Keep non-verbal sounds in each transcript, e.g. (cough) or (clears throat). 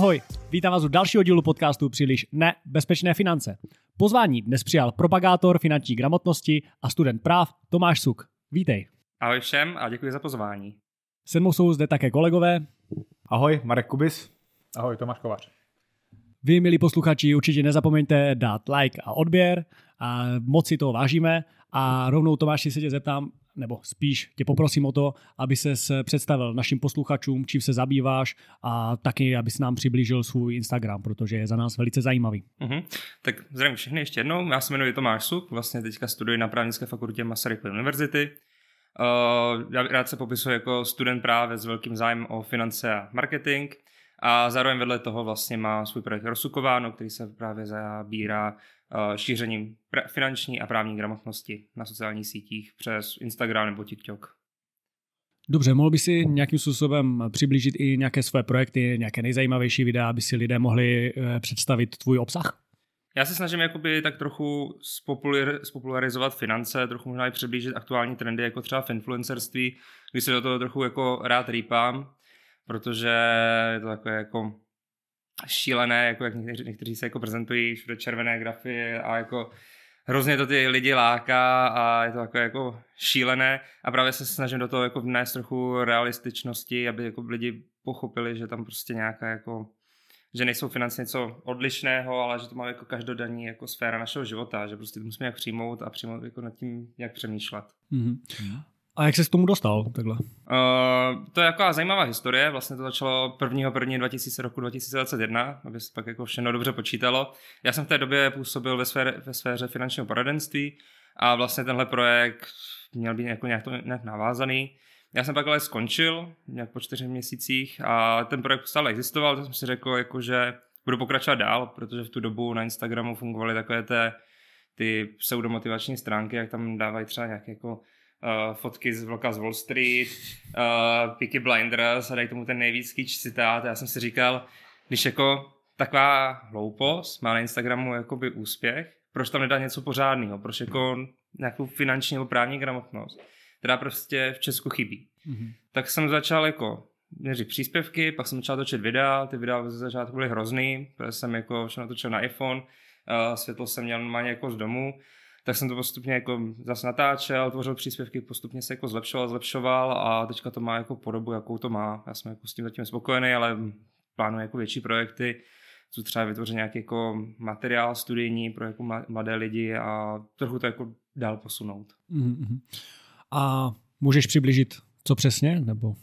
Ahoj, vítám vás u dalšího dílu podcastu Příliš nebezpečné finance. Pozvání dnes přijal propagátor finanční gramotnosti a student práv Tomáš Suk. Vítej. Ahoj všem a děkuji za pozvání. Se mnou jsou zde také kolegové. Ahoj, Marek Kubis. Ahoj, Tomáš Kovář. Vy, milí posluchači, určitě nezapomeňte dát like a odběr. A moc si toho vážíme. A rovnou Tomáši se tě zeptám, nebo spíš tě poprosím o to, aby se představil našim posluchačům, čím se zabýváš a taky, abys nám přiblížil svůj Instagram, protože je za nás velice zajímavý. Uh-huh. Tak zdravím všechny ještě jednou. Já se jmenuji Tomáš Suk, vlastně teďka studuji na právnické fakultě Masarykovy univerzity. Uh, já rád se popisuji jako student právě s velkým zájmem o finance a marketing a zároveň vedle toho vlastně má svůj projekt Rozsukováno, který se právě zabírá šířením finanční a právní gramotnosti na sociálních sítích přes Instagram nebo TikTok. Dobře, mohl by si nějakým způsobem přiblížit i nějaké své projekty, nějaké nejzajímavější videa, aby si lidé mohli eh, představit tvůj obsah? Já se snažím jakoby tak trochu spopularizovat finance, trochu možná i přiblížit aktuální trendy, jako třeba v influencerství, kdy se do toho trochu jako rád rýpám, protože je to takové jako šílené, jako jak někteří, někteří se jako prezentují všude červené grafy a jako hrozně to ty lidi láká a je to takové jako šílené a právě se snažím do toho jako vnést trochu realističnosti, aby jako lidi pochopili, že tam prostě nějaká jako že nejsou finance něco odlišného, ale že to má jako každodenní jako sféra našeho života, že prostě to musíme jak přijmout a přijmout jako nad tím, jak přemýšlet. Mm-hmm. A jak se k tomu dostal takhle? Uh, to je jako zajímavá historie, vlastně to začalo 1. 1. 2000 roku 2021, aby se pak jako všechno dobře počítalo. Já jsem v té době působil ve sféře, ve sféře finančního poradenství a vlastně tenhle projekt měl být jako nějak, to, nějak navázaný. Já jsem pak ale skončil nějak po čtyřech měsících a ten projekt stále existoval, tak jsem si řekl, jako, že budu pokračovat dál, protože v tu dobu na Instagramu fungovaly takové té, ty pseudomotivační stránky, jak tam dávají třeba nějaké jako uh, fotky z vlka z Wall Street, uh, Peaky Blinders a dají tomu ten nejvíc citát. Já jsem si říkal, když jako taková hloupost má na Instagramu jakoby úspěch, proč tam nedá něco pořádného, proč jako nějakou finanční nebo právní gramotnost která prostě v Česku chybí. Mm-hmm. Tak jsem začal jako měřit příspěvky, pak jsem začal točit videa, ty videa ze začátku byly hrozný, protože jsem jako všechno točil na iPhone, uh, světlo jsem měl normálně jako z domu, tak jsem to postupně jako zase natáčel, tvořil příspěvky, postupně se jako zlepšoval, zlepšoval a teďka to má jako podobu, jakou to má. Já jsem jako s tím zatím spokojený, ale plánuji jako větší projekty, co třeba vytvořit nějaký jako materiál studijní pro jako mladé lidi a trochu to jako dál posunout. Mm-hmm. A můžeš přiblížit, co přesně, nebo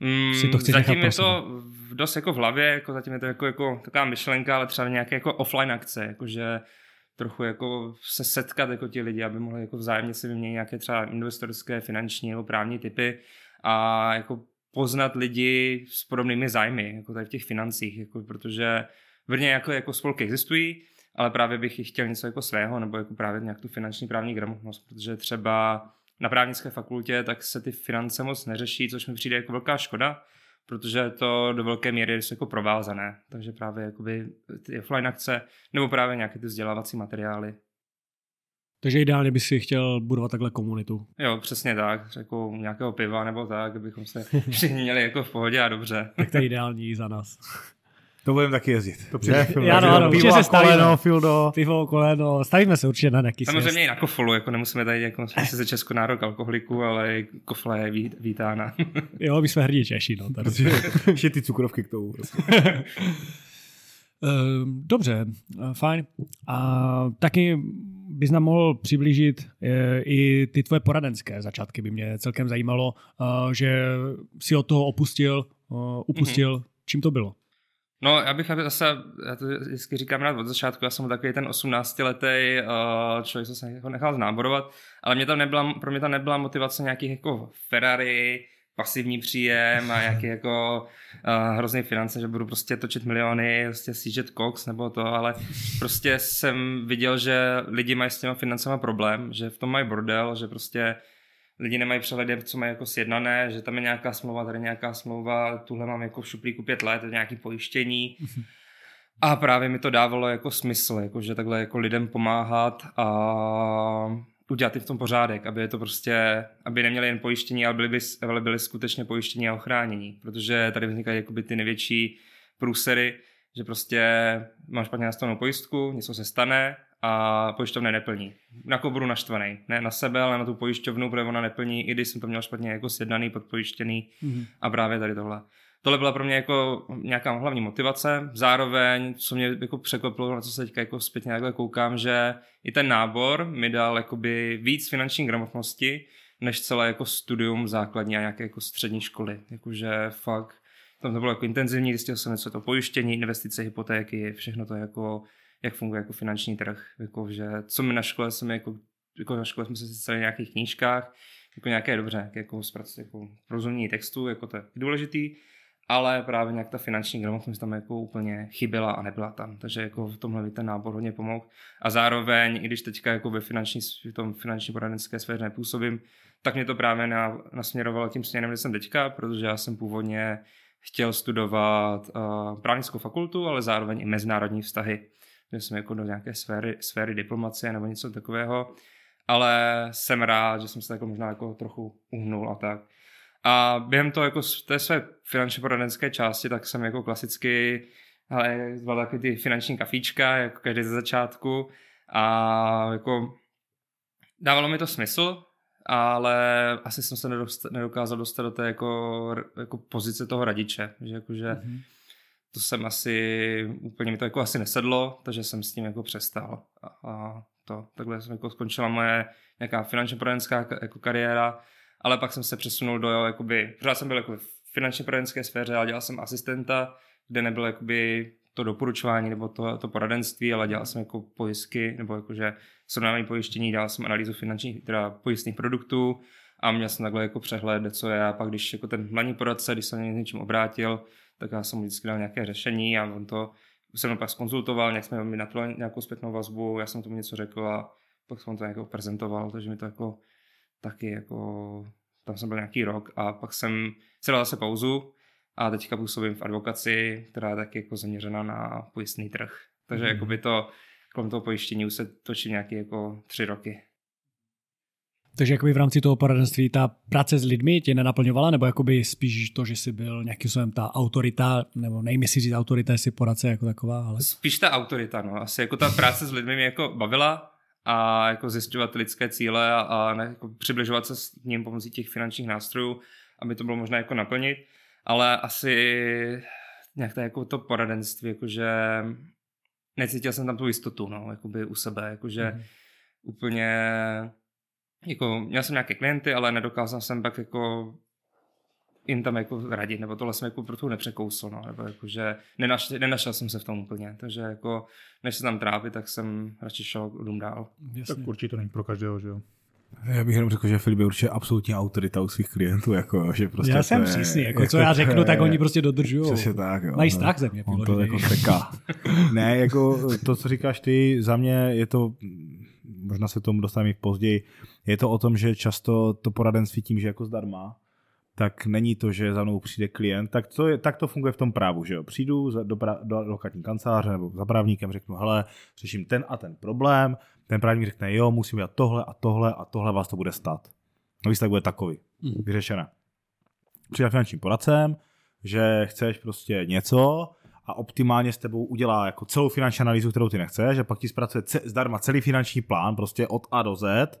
mm, si to chceš Zatím je to dost jako v hlavě, jako zatím je to jako, jako taková myšlenka, ale třeba nějaké jako offline akce, jakože trochu jako se setkat jako ti lidi, aby mohli jako vzájemně si vyměnit nějaké třeba investorské, finanční nebo právní typy a jako poznat lidi s podobnými zájmy, jako tady v těch financích, jako protože vrně jako, jako spolky existují, ale právě bych jich chtěl něco jako svého, nebo jako právě nějak tu finanční právní gramotnost, protože třeba na právnické fakultě, tak se ty finance moc neřeší, což mi přijde jako velká škoda, protože to do velké míry je jako provázané. Takže právě jakoby ty offline akce nebo právě nějaké ty vzdělávací materiály. Takže ideálně by si chtěl budovat takhle komunitu. Jo, přesně tak. Jako nějakého piva nebo tak, abychom se (laughs) všichni měli jako v pohodě a dobře. tak to je ideální za nás. (laughs) To budeme taky jezdit. To přijde. Já, no, ano, pivo se stavíme. Koleno, Fildo. Pivo, koleno, stavíme se určitě na nějaký Samozřejmě i na kofolu, jako nemusíme tady jako se ze Česku nárok alkoholiku, ale kofla je vítána. (laughs) jo, my jsme hrdí Češi, no. Tady. Ještě ty cukrovky k tomu. (laughs) Ehm, dobře, eh, fajn. A taky bys nám mohl přiblížit eh, i ty tvoje poradenské začátky. By mě celkem zajímalo, eh, že si od toho opustil, upustil. Mm-hmm. Čím to bylo? No, já bych zase, já to vždycky říkám rád od začátku, já jsem takový ten 18-letý uh, člověk, co se jako nechal znáborovat, ale mě tam nebyla, pro mě tam nebyla motivace nějakých jako Ferrari, pasivní příjem a nějaký jako uh, hrozný finance, že budu prostě točit miliony, prostě sjíždět koks nebo to, ale prostě jsem viděl, že lidi mají s těma financema problém, že v tom mají bordel, že prostě lidi nemají přehled, co mají jako sjednané, že tam je nějaká smlouva, tady nějaká smlouva, tuhle mám jako v šuplíku pět let, nějaký pojištění. A právě mi to dávalo jako smysl, jako že takhle jako lidem pomáhat a udělat i v tom pořádek, aby je to prostě, aby neměli jen pojištění, ale byli, by, ale byli skutečně pojištění a ochránění, protože tady vznikají jakoby ty největší průsery, že prostě mám špatně nastavenou pojistku, něco se stane a pojišťovna neplní. Na koho budu naštvaný? Ne na sebe, ale na tu pojišťovnu, protože ona neplní, i když jsem to měl špatně jako sjednaný, podpojištěný mm-hmm. a právě tady tohle. Tohle byla pro mě jako nějaká hlavní motivace. Zároveň, co mě jako překvapilo, na co se teďka jako zpětně takhle koukám, že i ten nábor mi dal jakoby víc finanční gramotnosti, než celé jako studium základní a nějaké jako střední školy. Jakože fakt tam to bylo jako intenzivní, zjistil jsem něco to pojištění, investice, hypotéky, všechno to jako, jak funguje jako finanční trh. Jako, že co mi na škole jsem jako, jako na škole jsme se sice v nějakých knížkách, jako nějaké dobře, jako, jako rozumění textu, jako to je důležitý, ale právě nějak ta finanční gramotnost tam jako úplně chyběla a nebyla tam. Takže jako v tomhle mi ten nábor hodně pomohl. A zároveň, i když teďka jako ve finanční, v tom finanční poradenské sféře nepůsobím, tak mě to právě na, nasměrovalo tím směrem, kde jsem teďka, protože já jsem původně chtěl studovat uh, právnickou fakultu, ale zároveň i mezinárodní vztahy. Že jsem jako do nějaké sféry, sféry diplomacie nebo něco takového. Ale jsem rád, že jsem se jako možná jako trochu uhnul a tak. A během toho jako té své finančně poradenské části, tak jsem jako klasicky ale zval taky ty finanční kafíčka, jako každý ze začátku. A jako dávalo mi to smysl, ale asi jsem se nedokázal dostat do té jako, jako pozice toho radiče, že jakože mm-hmm. To jsem asi, úplně mi to jako asi nesedlo, takže jsem s tím jako přestal. A, a to, takhle jsem jako skončila moje nějaká finančně poradenská jako kariéra, ale pak jsem se přesunul do, jakoby, pořád jsem byl jako v finančně poradenské sféře, ale dělal jsem asistenta, kde nebylo jakoby to doporučování nebo to, to poradenství, ale dělal jsem jako pojistky nebo jakože srovnávání pojištění, dělal jsem analýzu finančních, teda pojistných produktů a měl jsem takhle jako přehled, co je. A pak když jako ten hlavní poradce, když se mě něčím obrátil, tak já jsem mu vždycky dal nějaké řešení a on to se mnou pak skonzultoval, nějak jsme mi na to nějakou zpětnou vazbu, já jsem tomu něco řekl a pak jsem to jako prezentoval, takže mi to jako taky jako, tam jsem byl nějaký rok a pak jsem si dal zase pauzu a teďka působím v advokaci, která je taky jako zaměřena na pojistný trh. Takže mm. jako by to kolem toho pojištění už se točí nějaké jako tři roky. Takže jakoby v rámci toho poradenství ta práce s lidmi tě nenaplňovala, nebo jakoby spíš to, že jsi byl nějakým způsobem ta autorita, nebo nejmi si říct autorita, jestli poradce jako taková, ale... Spíš ta autorita, no. Asi jako ta práce s lidmi mě jako bavila a jako zjišťovat lidské cíle a, a ne, jako přibližovat se s ním pomocí těch finančních nástrojů, aby to bylo možné jako naplnit ale asi nějak to, jako to poradenství, jakože necítil jsem tam tu jistotu, no, jakoby u sebe, jakože mm. úplně, jako měl jsem nějaké klienty, ale nedokázal jsem pak jako jim tam jako radit, nebo tohle jsem jako pro nepřekousl, no, nebo jakože nenašel, nenašel jsem se v tom úplně, takže jako než se tam trápit, tak jsem radši šel dům dál. Jasně. Tak určitě to není pro každého, že jo? Já bych jenom řekl, že Filip je určitě absolutní autorita u svých klientů. Jako, že prostě já jsem přísný, jako, co já řeknu, tak oni prostě dodržují. Přesně tak. Jo, Mají strach ze mě. On to jako seká. (laughs) ne, jako to, co říkáš ty, za mě je to, možná se tomu dostaneme i později, je to o tom, že často to poradenství tím, že jako zdarma, tak není to, že za mnou přijde klient, tak to, je, tak to funguje v tom právu, že jo. Přijdu za, do, do lokatní kanceláře nebo za právníkem, řeknu, hele, řeším ten a ten problém, ten právník řekne, jo, musím dělat tohle a tohle a tohle vás to bude stát. No výsledek bude takový, mm. vyřešené. Přijde finančním poradcem, že chceš prostě něco a optimálně s tebou udělá jako celou finanční analýzu, kterou ty nechceš, a pak ti zpracuje ce- zdarma celý finanční plán, prostě od A do Z,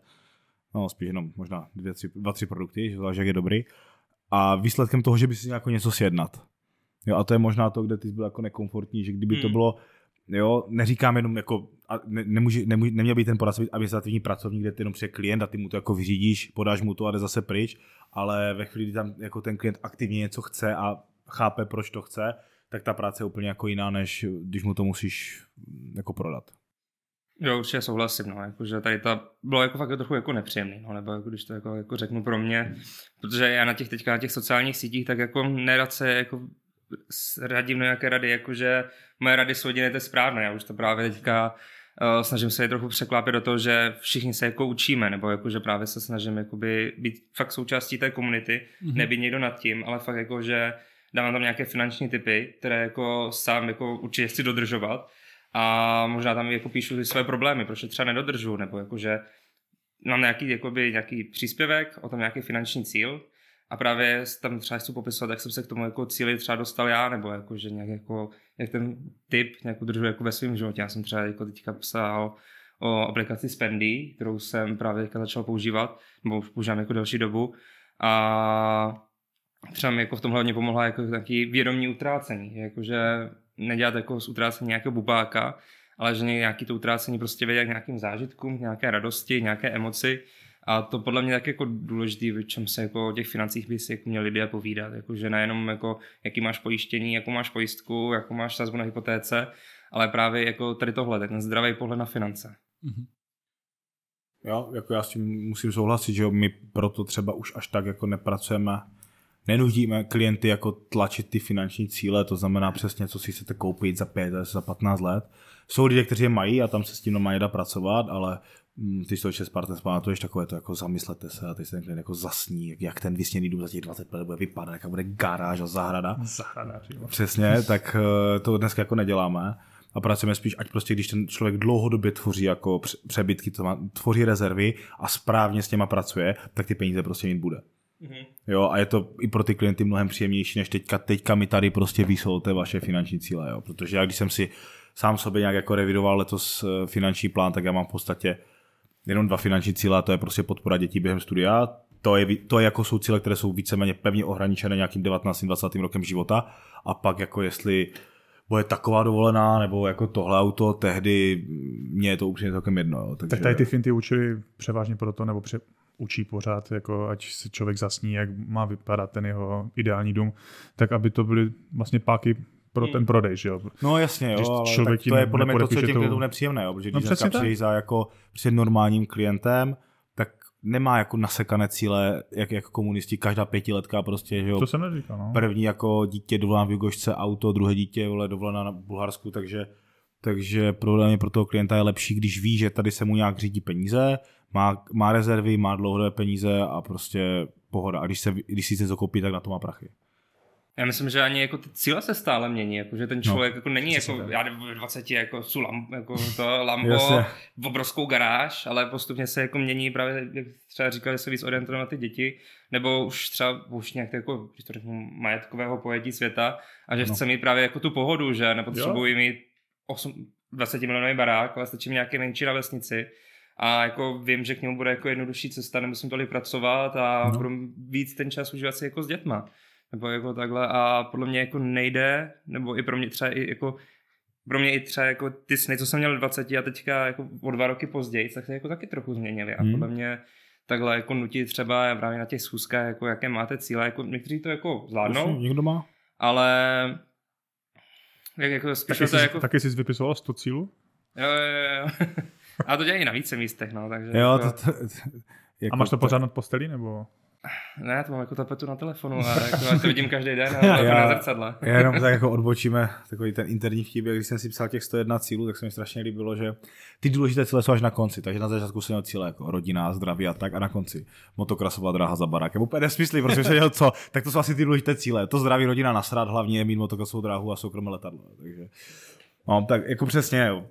no spíš jenom možná dvě, tři, dva, tři produkty, že záleží, jak je dobrý, a výsledkem toho, že by si jako něco sjednat. Jo, a to je možná to, kde ty jsi byl jako nekomfortní, že kdyby hmm. to bylo, jo, neříkám jenom jako, a ne, nemůže, nemůže, neměl být ten poradce administrativní pracovník, kde ty jenom přijde klient a ty mu to jako vyřídíš, podáš mu to a jde zase pryč, ale ve chvíli, kdy tam jako ten klient aktivně něco chce a chápe, proč to chce, tak ta práce je úplně jako jiná, než když mu to musíš jako prodat. Jo, určitě souhlasím, no, jakože tady ta bylo jako fakt trochu jako nepříjemný, no, nebo jako když to jako, jako řeknu pro mě, protože já na těch teďka na těch sociálních sítích tak jako nerad se jako radím na nějaké rady, jakože moje rady jsou jediné správné, já už to právě teďka uh, snažím se je trochu překlápit do toho, že všichni se jako učíme, nebo jakože právě se snažím jakoby být fakt součástí té komunity, mm-hmm. nebýt někdo nad tím, ale fakt jako, že dávám tam nějaké finanční typy, které jako sám jako určitě chci dodržovat, a možná tam jako píšu své problémy, proč je třeba nedodržu, nebo jakože mám nějaký, jakoby, nějaký příspěvek o tom nějaký finanční cíl a právě tam třeba chci popisovat, jak jsem se k tomu jako cíli třeba dostal já, nebo jako, že nějak jako, jak ten typ nějak udržuje jako ve svém životě. Já jsem třeba jako teďka psal o aplikaci Spendy, kterou jsem právě začal používat, nebo už používám jako delší dobu. A třeba mi jako v tom hlavně pomohla jako taky vědomí utrácení, jakože nedělat jako z utrácení nějakého bubáka, ale že nějaký to utrácení prostě vede k nějakým zážitkům, nějaké radosti, nějaké emoci. A to podle mě tak jako důležitý, v čem se jako o těch financích by si jako měli lidé povídat. Jako, že nejenom jako, jaký máš pojištění, jakou máš pojistku, jakou máš sazbu na hypotéce, ale právě jako tady tohle, ten zdravý pohled na finance. Mm-hmm. Jo, jako já s tím musím souhlasit, že my proto třeba už až tak jako nepracujeme nenudíme klienty jako tlačit ty finanční cíle, to znamená přesně, co si chcete koupit za 5, za 15 let. Jsou lidé, kteří je mají a tam se s tím normálně dá pracovat, ale mm, ty jsou s partner pamatuješ takové to jako zamyslete se a ty se ten klient jako zasní, jak ten vysněný dům za těch 20 let bude vypadat, jaká bude garáž a zahrada. Zahrada, Přesně, tak eh, to dneska jako neděláme a pracujeme spíš, ať prostě když ten člověk dlouhodobě tvoří jako přebytky, to má, tvoří rezervy a správně s těma pracuje, tak ty peníze prostě mít bude. Mm-hmm. Jo, a je to i pro ty klienty mnohem příjemnější, než teďka, teďka mi tady prostě vysoulte vaše finanční cíle, jo. Protože já když jsem si sám sobě nějak jako revidoval letos eh, finanční plán, tak já mám v podstatě jenom dva finanční cíle a to je prostě podpora dětí během studia. To je, to je jako jsou cíle, které jsou víceméně pevně ohraničené nějakým 19. 20. rokem života a pak jako jestli bude taková dovolená, nebo jako tohle auto, tehdy mě je to upřímně celkem jedno. Jo. Takže... Tak tady ty finty učili převážně proto, nebo pře- učí pořád, jako ať se člověk zasní, jak má vypadat ten jeho ideální dům, tak aby to byly vlastně páky pro ten hmm. prodej, že jo? No jasně, jo, ale člověk tak to je podle mě to, co je těm klientům nepříjemné, jo, protože no, když dneska přijdeš za jako před normálním klientem, tak nemá jako nasekané cíle, jak, jako komunisti, každá pětiletka prostě, že jo. To se neříká, no. První jako dítě dovolená v Jugošce auto, druhé dítě vole, dovolená na Bulharsku, takže takže pro mě pro toho klienta je lepší, když ví, že tady se mu nějak řídí peníze, má, má rezervy, má dlouhodobé peníze a prostě pohoda. A když, se, když si něco koupí, tak na to má prachy. Já myslím, že ani jako ty cíle se stále mění, jako, že ten no, člověk no, jako není jako, tak. já v 20 jako jsou lam, jako to (laughs) Lambo, v obrovskou garáž, ale postupně se jako mění právě, jak třeba říkali, se víc orientuje na ty děti, nebo už třeba už nějak jako, když to řeknu, majetkového pojetí světa a že no. chce mít právě jako tu pohodu, že nepotřebují mít 8, 20 milionový barák, ale stačí nějaký menší na vesnici a jako vím, že k němu bude jako jednodušší cesta, nemusím tolik pracovat a no. budu víc ten čas užívat si jako s dětma. Nebo jako takhle a podle mě jako nejde, nebo i pro mě třeba i jako pro mě i třeba jako ty sny, co jsem měl 20 a teďka jako o dva roky později, tak se jako taky trochu změnily a hmm. podle mě takhle jako nutí třeba právě na těch schůzkách, jako jaké máte cíle, jako někteří to jako zvládnou. Jasně, někdo má. Ale jak jako spíš taky, to jsi, jako... taky jsi vypisoval 100 cílů? Jo, jo, jo. (laughs) A to dělají na více místech, no, takže... Jo, jako... to, to, jako A máš to pořád nad postelí, nebo? Ne, to mám jako tapetu na telefonu a (laughs) jako, to vidím každý den a já, na zrcadle. Já jenom tak jako odbočíme takový ten interní vtip, když jsem si psal těch 101 cílů, tak se mi strašně líbilo, že ty důležité cíle jsou až na konci, takže na začátku jsem měl cíle jako rodina, zdraví a tak a na konci motokrasová dráha za barákem. Úplně nesmyslí, protože jsem měl co, tak to jsou asi ty důležité cíle. To zdraví rodina nasrát, hlavně mít motokrasovou dráhu a soukromé letadlo. Takže No, tak jako přesně, jo.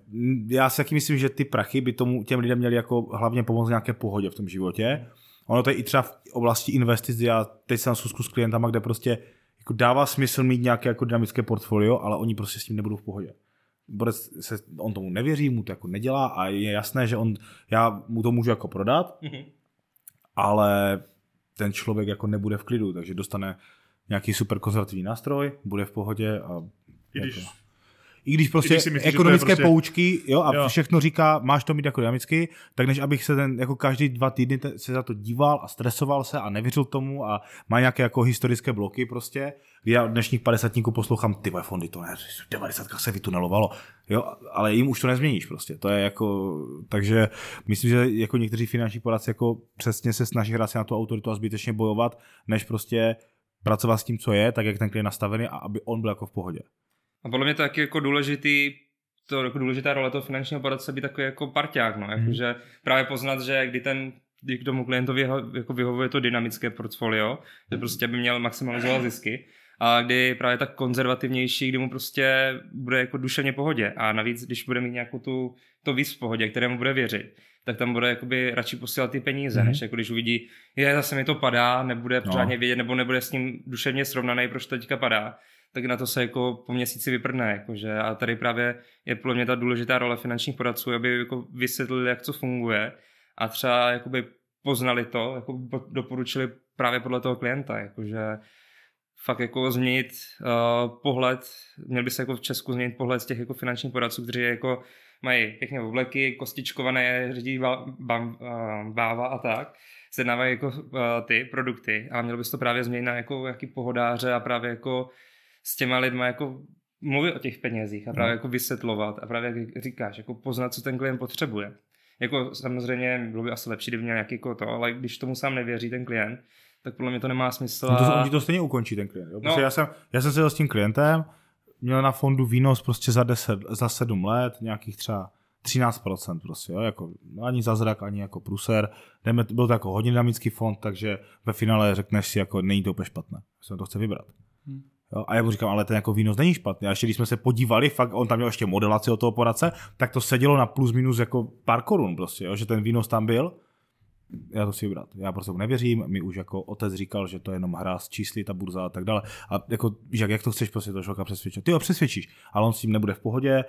Já si taky myslím, že ty prachy by tomu těm lidem měli jako hlavně pomoct nějaké pohodě v tom životě. Ono to je i třeba v oblasti investic, já teď jsem susku s klientama, kde prostě jako dává smysl mít nějaké jako dynamické portfolio, ale oni prostě s tím nebudou v pohodě. Bude se, on tomu nevěří, mu to jako nedělá a je jasné, že on, já mu to můžu jako prodat, mm-hmm. ale ten člověk jako nebude v klidu, takže dostane nějaký super konzervativní nástroj, bude v pohodě a I když jako i když prostě když myslíš, ekonomické prostě... poučky jo, a jo. všechno říká, máš to mít jako dynamicky, tak než abych se ten jako každý dva týdny se za to díval a stresoval se a nevěřil tomu a má nějaké jako historické bloky prostě, kdy já od dnešních padesátníků poslouchám, ty fondy to ne, 90 se vytunelovalo, jo, ale jim už to nezměníš prostě, to je jako, takže myslím, že jako někteří finanční poradci jako přesně se snaží hrát si na tu autoritu a zbytečně bojovat, než prostě pracovat s tím, co je, tak jak ten klient nastavený a aby on byl jako v pohodě. A podle mě to taky jako důležitý, to jako důležitá role toho finančního poradce být takový jako parťák, no, jako, hmm. že právě poznat, že kdy ten kdy k tomu klientovi jako vyhovuje to dynamické portfolio, že prostě by měl maximalizovat zisky, a kdy právě tak konzervativnější, kdy mu prostě bude jako duševně pohodě a navíc, když bude mít nějakou tu, to víc v pohodě, kterému bude věřit, tak tam bude jakoby radši posílat ty peníze, mm-hmm. než jako když uvidí, je zase mi to padá, nebude no. pořádně vědět, nebo nebude s ním duševně srovnaný, proč to teďka padá, tak na to se jako po měsíci vyprdne. Jakože. A tady právě je podle mě ta důležitá role finančních poradců, aby jako vysvětlili, jak co funguje a třeba jakoby poznali to, jako doporučili právě podle toho klienta, jakože fakt jako změnit uh, pohled, měl by se jako v Česku změnit pohled z těch jako finančních poradců, kteří jako mají pěkně obleky, kostičkované, řídí báva a tak, sednávají jako uh, ty produkty a měl bys to právě změnit na jako jaký pohodáře a právě jako s těma lidma jako mluvit o těch penězích a právě no. jako vysvětlovat a právě jak říkáš, jako poznat, co ten klient potřebuje. Jako samozřejmě bylo by asi lepší, kdyby měl nějaký jako to, ale když tomu sám nevěří ten klient, tak podle mě to nemá smysl. No to, oni to stejně ukončí ten klient. Jo? No. Já, jsem, já jsem se s tím klientem, měl na fondu výnos prostě za 10, za 7 let, nějakých třeba 13% prostě, jo? Jako, ani zázrak, ani jako pruser. Jdeme, byl to jako hodně dynamický fond, takže ve finále řekneš si, jako není to úplně špatné, jsem to chce vybrat. Hmm. A já mu říkám, ale ten jako výnos není špatný. A ještě když jsme se podívali, fakt on tam měl ještě modelaci od toho poradce, tak to sedělo na plus minus jako pár korun prostě, jo, že ten výnos tam byl. Já to si vybrat. Já prostě nevěřím, mi už jako otec říkal, že to je jenom hra s čísly, ta burza a tak dále. A jako, jak, jak to chceš prostě to člověka přesvědčit? Ty ho přesvědčíš, ale on s tím nebude v pohodě,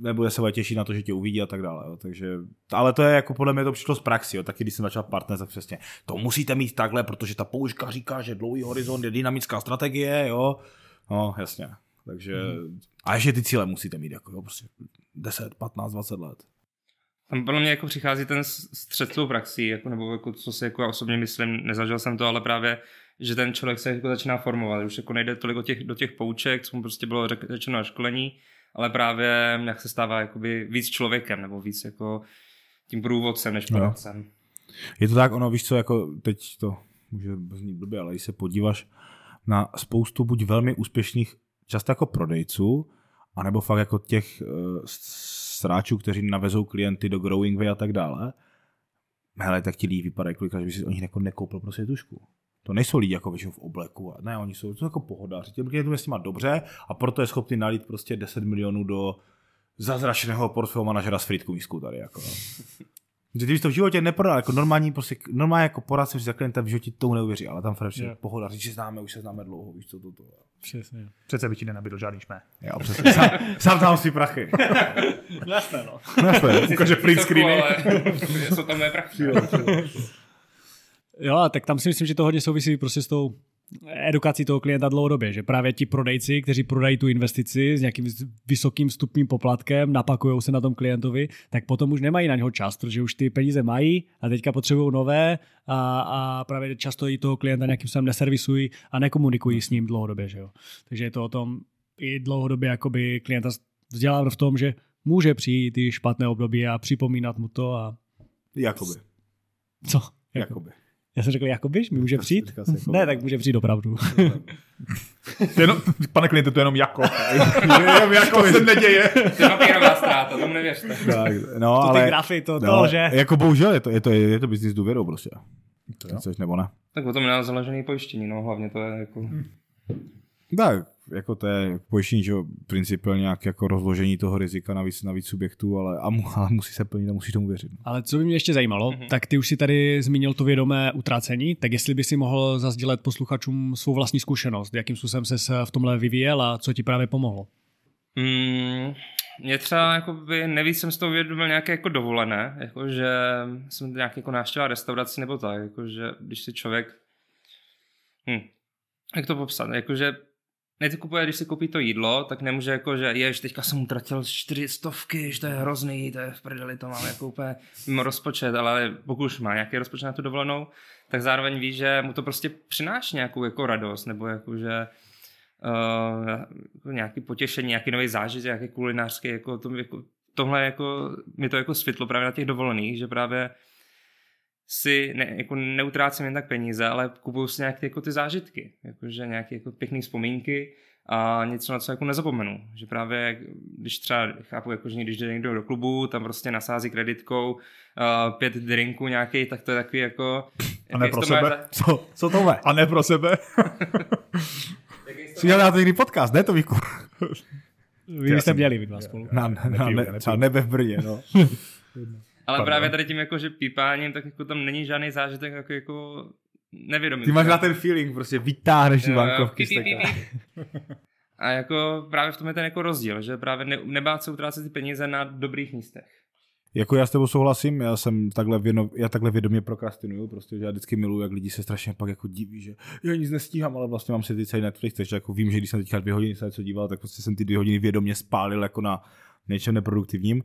nebude se těšit na to, že tě uvidí a tak dále. Jo. Takže, ale to je jako podle mě to přišlo z praxi. Jo. Taky když jsem začal partner, tak přesně to musíte mít takhle, protože ta použka říká, že dlouhý horizont je dynamická strategie. Jo. No, jasně. Takže, hmm. a ještě ty cíle musíte mít, jako jo, prostě 10, 15, 20 let. Tam podle mě jako přichází ten střed tou praxí, jako, nebo jako, co si jako já osobně myslím, nezažil jsem to, ale právě, že ten člověk se jako začíná formovat, už jako nejde tolik do těch, do těch pouček, co mu prostě bylo řečeno na školení, ale právě jak se stává jakoby víc člověkem, nebo víc jako tím průvodcem než poradcem. No. Je to tak, ono víš co, jako teď to může znít blbě, ale když se podíváš na spoustu buď velmi úspěšných, často jako prodejců, anebo fakt jako těch uh, sráčů, kteří navezou klienty do Growing Way a tak dále, hele, tak ti lidi vypadají kolikrát, že by si o nich jako nekoupil prostě tušku. To nejsou lidi jako většinou v obleku. Ne, oni jsou to jako pohodáři. Těm klientům je s nima dobře a proto je schopný nalít prostě 10 milionů do zazračného portfolio manažera s fritkou mísku tady. Jako. (laughs) Že ty bys to v životě neprodal, jako normální, prostě, normálně jako poradce za klienta v životě tomu neuvěří, ale tam fakt yeah. pohoda, říct, že známe, už se známe dlouho, víš co to, to. Přesně. Přece by ti nenabídl žádný šmé. Jo, přesně. sám, sám tam si prachy. (laughs) Jasné, no. Jasné, ukáže print screeny. Co tam je prachy. Jo, tak tam si myslím, že to hodně souvisí prostě s tou edukací toho klienta dlouhodobě, že právě ti prodejci, kteří prodají tu investici s nějakým vysokým stupním poplatkem, napakují se na tom klientovi, tak potom už nemají na něho čas, protože už ty peníze mají a teďka potřebují nové a, a právě často i toho klienta nějakým způsobem neservisují a nekomunikují s ním dlouhodobě. Že jo. Takže je to o tom i dlouhodobě jakoby klienta vzdělávat v tom, že může přijít i špatné období a připomínat mu to a... Jakoby. Co? Jakoby. Já jsem řekl, jakobyš, mi může přijít? Jako... Ne, tak může přijít opravdu. (laughs) jenom, pane kliente, to je jenom jako. jenom jako to se neděje. To je papírová ztráta, tomu nevěřte. Tak, no, to ale, ty grafy, to, no, to že... Jako bohužel, je to, je to, je to business důvěrou prostě. To chceš nebo ne? Tak o tom je založený pojištění, no hlavně to je jako... Hmm. Tak, jako to je pojištění, že principiálně nějak jako rozložení toho rizika na víc, na víc subjektů, ale, a mu, ale musí se plnit a musí tomu věřit. No. Ale co by mě ještě zajímalo, mm-hmm. tak ty už si tady zmínil to vědomé utrácení, tak jestli by si mohl zazdílet posluchačům svou vlastní zkušenost, jakým způsobem se v tomhle vyvíjel a co ti právě pomohlo? Mm, mě třeba jakoby, nevíc jsem z toho uvědomil nějaké jako dovolené, jako že jsem nějak jako návštěva restauraci nebo tak, jako že když si člověk, hm, jak to popsat, jakože kupuje, když si koupí to jídlo, tak nemůže jako, že jež, teďka jsem utratil čtyři stovky, že to je hrozný, to je v prdeli, to mám jako úplně mimo rozpočet, ale pokud už má nějaký rozpočet na tu dovolenou, tak zároveň ví, že mu to prostě přináší nějakou jako radost, nebo jako, že uh, nějaký potěšení, nějaký nový zážitek, nějaký kulinářský, jako, to, jako tohle jako, mi to jako světlo právě na těch dovolených, že právě si ne, jako neutrácím jen tak peníze, ale kupuju si nějaké jako ty zážitky, jakože nějaké jako pěkné vzpomínky a něco, na co jako nezapomenu. Že právě, když třeba chápu, jako, že když jde někdo do klubu, tam prostě nasází kreditkou uh, pět drinků nějaký, tak to je takový jako... A ne pro sebe? Za... Co, co to má? A ne pro sebe? (laughs) Si děláte někdy podcast, ne to Víku? (laughs) Vy byste měli vy dva spolu. Na, na, na, ne, třeba nebe v Brně, no. (laughs) Ale Pardon. právě tady tím, jako, že pípáním, tak jako tam není žádný zážitek jako, jako nevědomý. Ty máš na ten feeling, prostě vytáhneš ty bankovky. píp. A jako právě v tom je ten jako rozdíl, že právě ne, nebát se utrácet ty peníze na dobrých místech. Jako já s tebou souhlasím, já jsem takhle, věno, já takhle vědomě prokrastinuju, prostě, že já vždycky miluji, jak lidi se strašně pak jako diví, že já nic nestíhám, ale vlastně mám si ty celý Netflix, takže jako vím, že když jsem teďka dvě hodiny se něco díval, tak prostě jsem ty dvě hodiny vědomě spálil jako na něčem neproduktivním.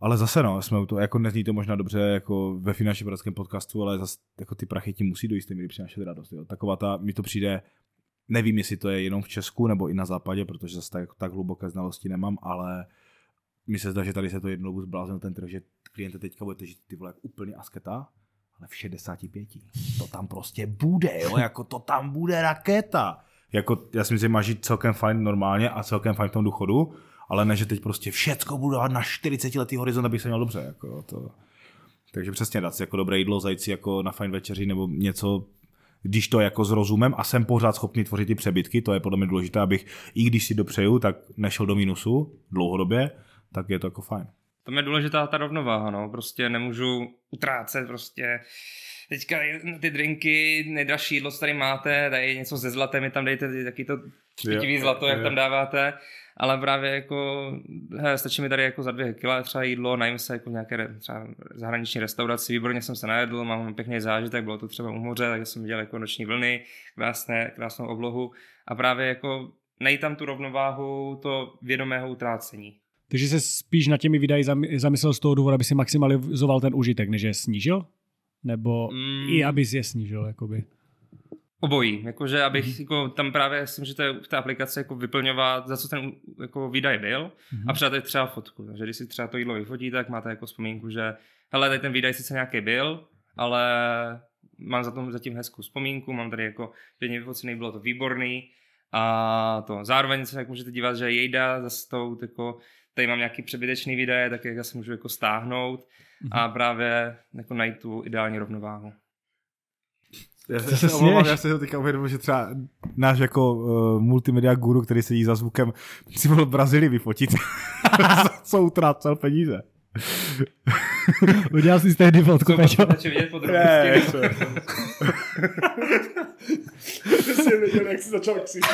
Ale zase no, jsme u toho, jako nezní to možná dobře jako ve finančním poradském podcastu, ale zase jako ty prachy ti musí do jisté přinášet radost. Jo. Taková ta, mi to přijde, nevím, jestli to je jenom v Česku nebo i na západě, protože zase tak, tak hluboké znalosti nemám, ale mi se zdá, že tady se to jednou zbláznil ten trh, že kliente teďka budete žít ty vole jak úplně asketa, ale v 65. To tam prostě bude, jo, jako to tam bude raketa. Jako, já si myslím, že má žít celkem fajn normálně a celkem fajn v tom důchodu, ale ne, že teď prostě všecko budu dávat na 40 letý horizont, abych se měl dobře. Jako, to... Takže přesně dát si jako dobré jídlo, zajít si jako na fajn večeři nebo něco, když to jako s rozumem a jsem pořád schopný tvořit ty přebytky, to je podle mě důležité, abych i když si dopřeju, tak nešel do minusu dlouhodobě, tak je to jako fajn. Tam je důležitá ta rovnováha, no. Prostě nemůžu utrácet prostě teďka ty drinky, nejdražší jídlo, co tady máte, tady něco ze zlatem, mi tam dejte taky to špitivý Jo, zlato, jak tam dáváte, ale právě jako, he, stačí mi tady jako za dvě kila třeba jídlo, najím se jako v nějaké třeba zahraniční restauraci, výborně jsem se najedl, mám pěkný zážitek, bylo to třeba u moře, takže jsem viděl jako noční vlny, krásné, krásnou oblohu a právě jako najít tam tu rovnováhu, to vědomého utrácení. Takže se spíš na těmi výdaji zam- zamyslel z toho důvodu, aby si maximalizoval ten užitek, než je snížil? Nebo Mm. i aby je snížil, jakoby. Obojí, jakože abych Mhm. mm-hmm. jako, tam právě si můžete v té aplikaci jako vyplňovat, za co ten jako výdaj byl Mhm. mm-hmm. a přidáte třeba fotku. Takže když si třeba to jídlo vyfotíte, tak máte jako vzpomínku, že hele, tady ten výdaj sice nějaký byl, ale mám za tom zatím hezkou vzpomínku, mám tady jako, že mě vyfocený, bylo to výborný a to zároveň se jak můžete dívat, že jejda zase tou, jako, tady mám nějaký přebytečný výdaje, tak jak já si můžu jako stáhnout Mhm. a právě jako najít tu ideální rovnováhu. Já se, se omlouvám, já se to teďka uvědomil, že třeba náš jako uh, multimedia guru, který sedí za zvukem, si mohl Brazílii vyfotit. (laughs) Co utrácel peníze. Udělal jsi tehdy fotku, Jsou Peťo. posluchači vidět podrobnosti. Přesně věděl, jak jsi začal ksítit.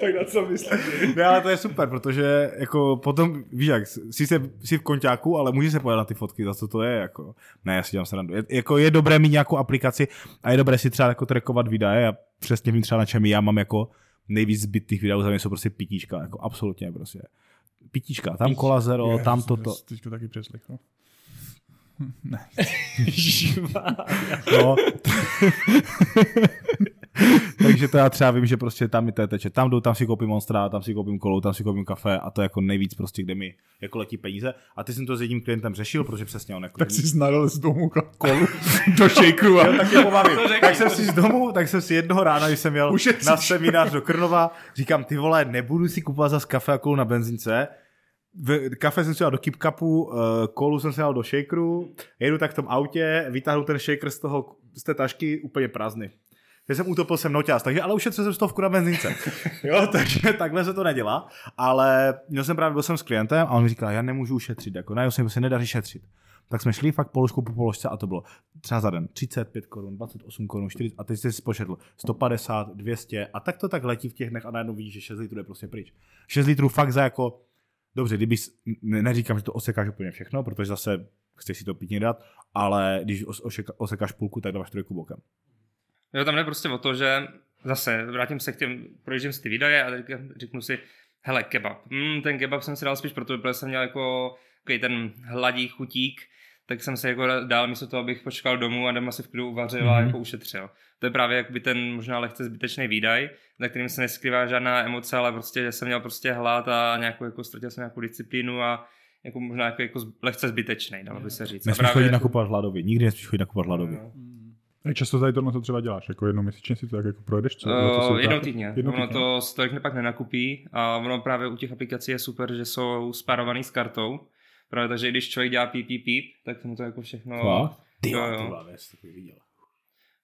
tak na co myslíš? Ne, ale to je super, protože jako potom, víš jak, jsi, se, jsi v konťáku, ale můžeš se podívat na ty fotky, za co to je, jako. Ne, já si dělám srandu. Je, jako je dobré mít nějakou aplikaci a je dobré si třeba jako trackovat videa, já přesně vím třeba na čem já mám jako nejvíc zbytých videů, za mě jsou prostě pitíčka, jako absolutně prostě. Pitíčka, tam kola zero, tam toto. Teďko taky přeslechl. No. (laughs) (laughs) (laughs) Takže to já třeba vím, že prostě tam mi to teče. Tam jdu, tam si koupím Monstra, tam si koupím kolu, tam si koupím kafe a to je jako nejvíc prostě, kde mi jako letí peníze. A ty jsem to s jedním klientem řešil, protože přesně on jako... Tak jsi znalil z domu kolu (laughs) do shakeru a tak je pobavím. tak jsem si z domu, tak jsem si jednoho rána, když jsem jel Ušetříš. na seminář do Krnova, říkám, ty vole, nebudu si kupovat zase kafe a kolu na benzince, v, kafe jsem si dal do Keep Cupu, uh, kolu jsem si dal do shakeru, jedu tak v tom autě, vytáhnu ten shaker z, toho, z té tašky úplně prázdný. Já jsem utopil jsem noťaz, takže ale ušetřil jsem stovku na benzince. (laughs) jo, takže takhle se to nedělá, ale měl jsem právě, byl jsem s klientem a on mi říkal, já nemůžu ušetřit, jako najednou se mi se nedaří šetřit. Tak jsme šli fakt položku po položce a to bylo třeba za den 35 korun, 28 korun, 40 a teď jsi si spočetl 150, 200 a tak to tak letí v těch dnech a najednou vidíš, že 6 litrů je prostě pryč. 6 litrů fakt za jako, dobře, kdyby, ne, neříkám, že to osekáš úplně všechno, protože zase chceš si to pitně dát, ale když osekáš půlku, tak dáváš trojku bokem. Jo, tam jde prostě o to, že zase vrátím se k těm, projíždím si ty výdaje a řeknu si, hele, kebab. Mm, ten kebab jsem si dal spíš proto, protože jsem měl jako takový ten hladý chutík, tak jsem se jako dál místo toho, abych počkal domů a doma si v klidu uvařil mm-hmm. a jako ušetřil. To je právě jakoby ten možná lehce zbytečný výdaj, na kterým se neskrývá žádná emoce, ale prostě, že jsem měl prostě hlad a nějakou, jako ztratil jsem nějakou disciplínu a jako možná jako, jako lehce zbytečný, dalo by se říct. Nesmíš právě- chodit nakupovat hladově, nikdy nesmíš chodit nakupovat hladově. Jo. Jak často tady tohle to třeba děláš? Jako jednou měsíčně si to tak jako projedeš? Co, Uh, si jednou utrácíš? týdně. Jednou ono týdně. to se tolik pak nenakupí a ono právě u těch aplikací je super, že jsou spárovaný s kartou. Právě takže i když člověk dělá píp, píp, píp, tak mu to jako všechno... Fakt? Ty Jo, jo,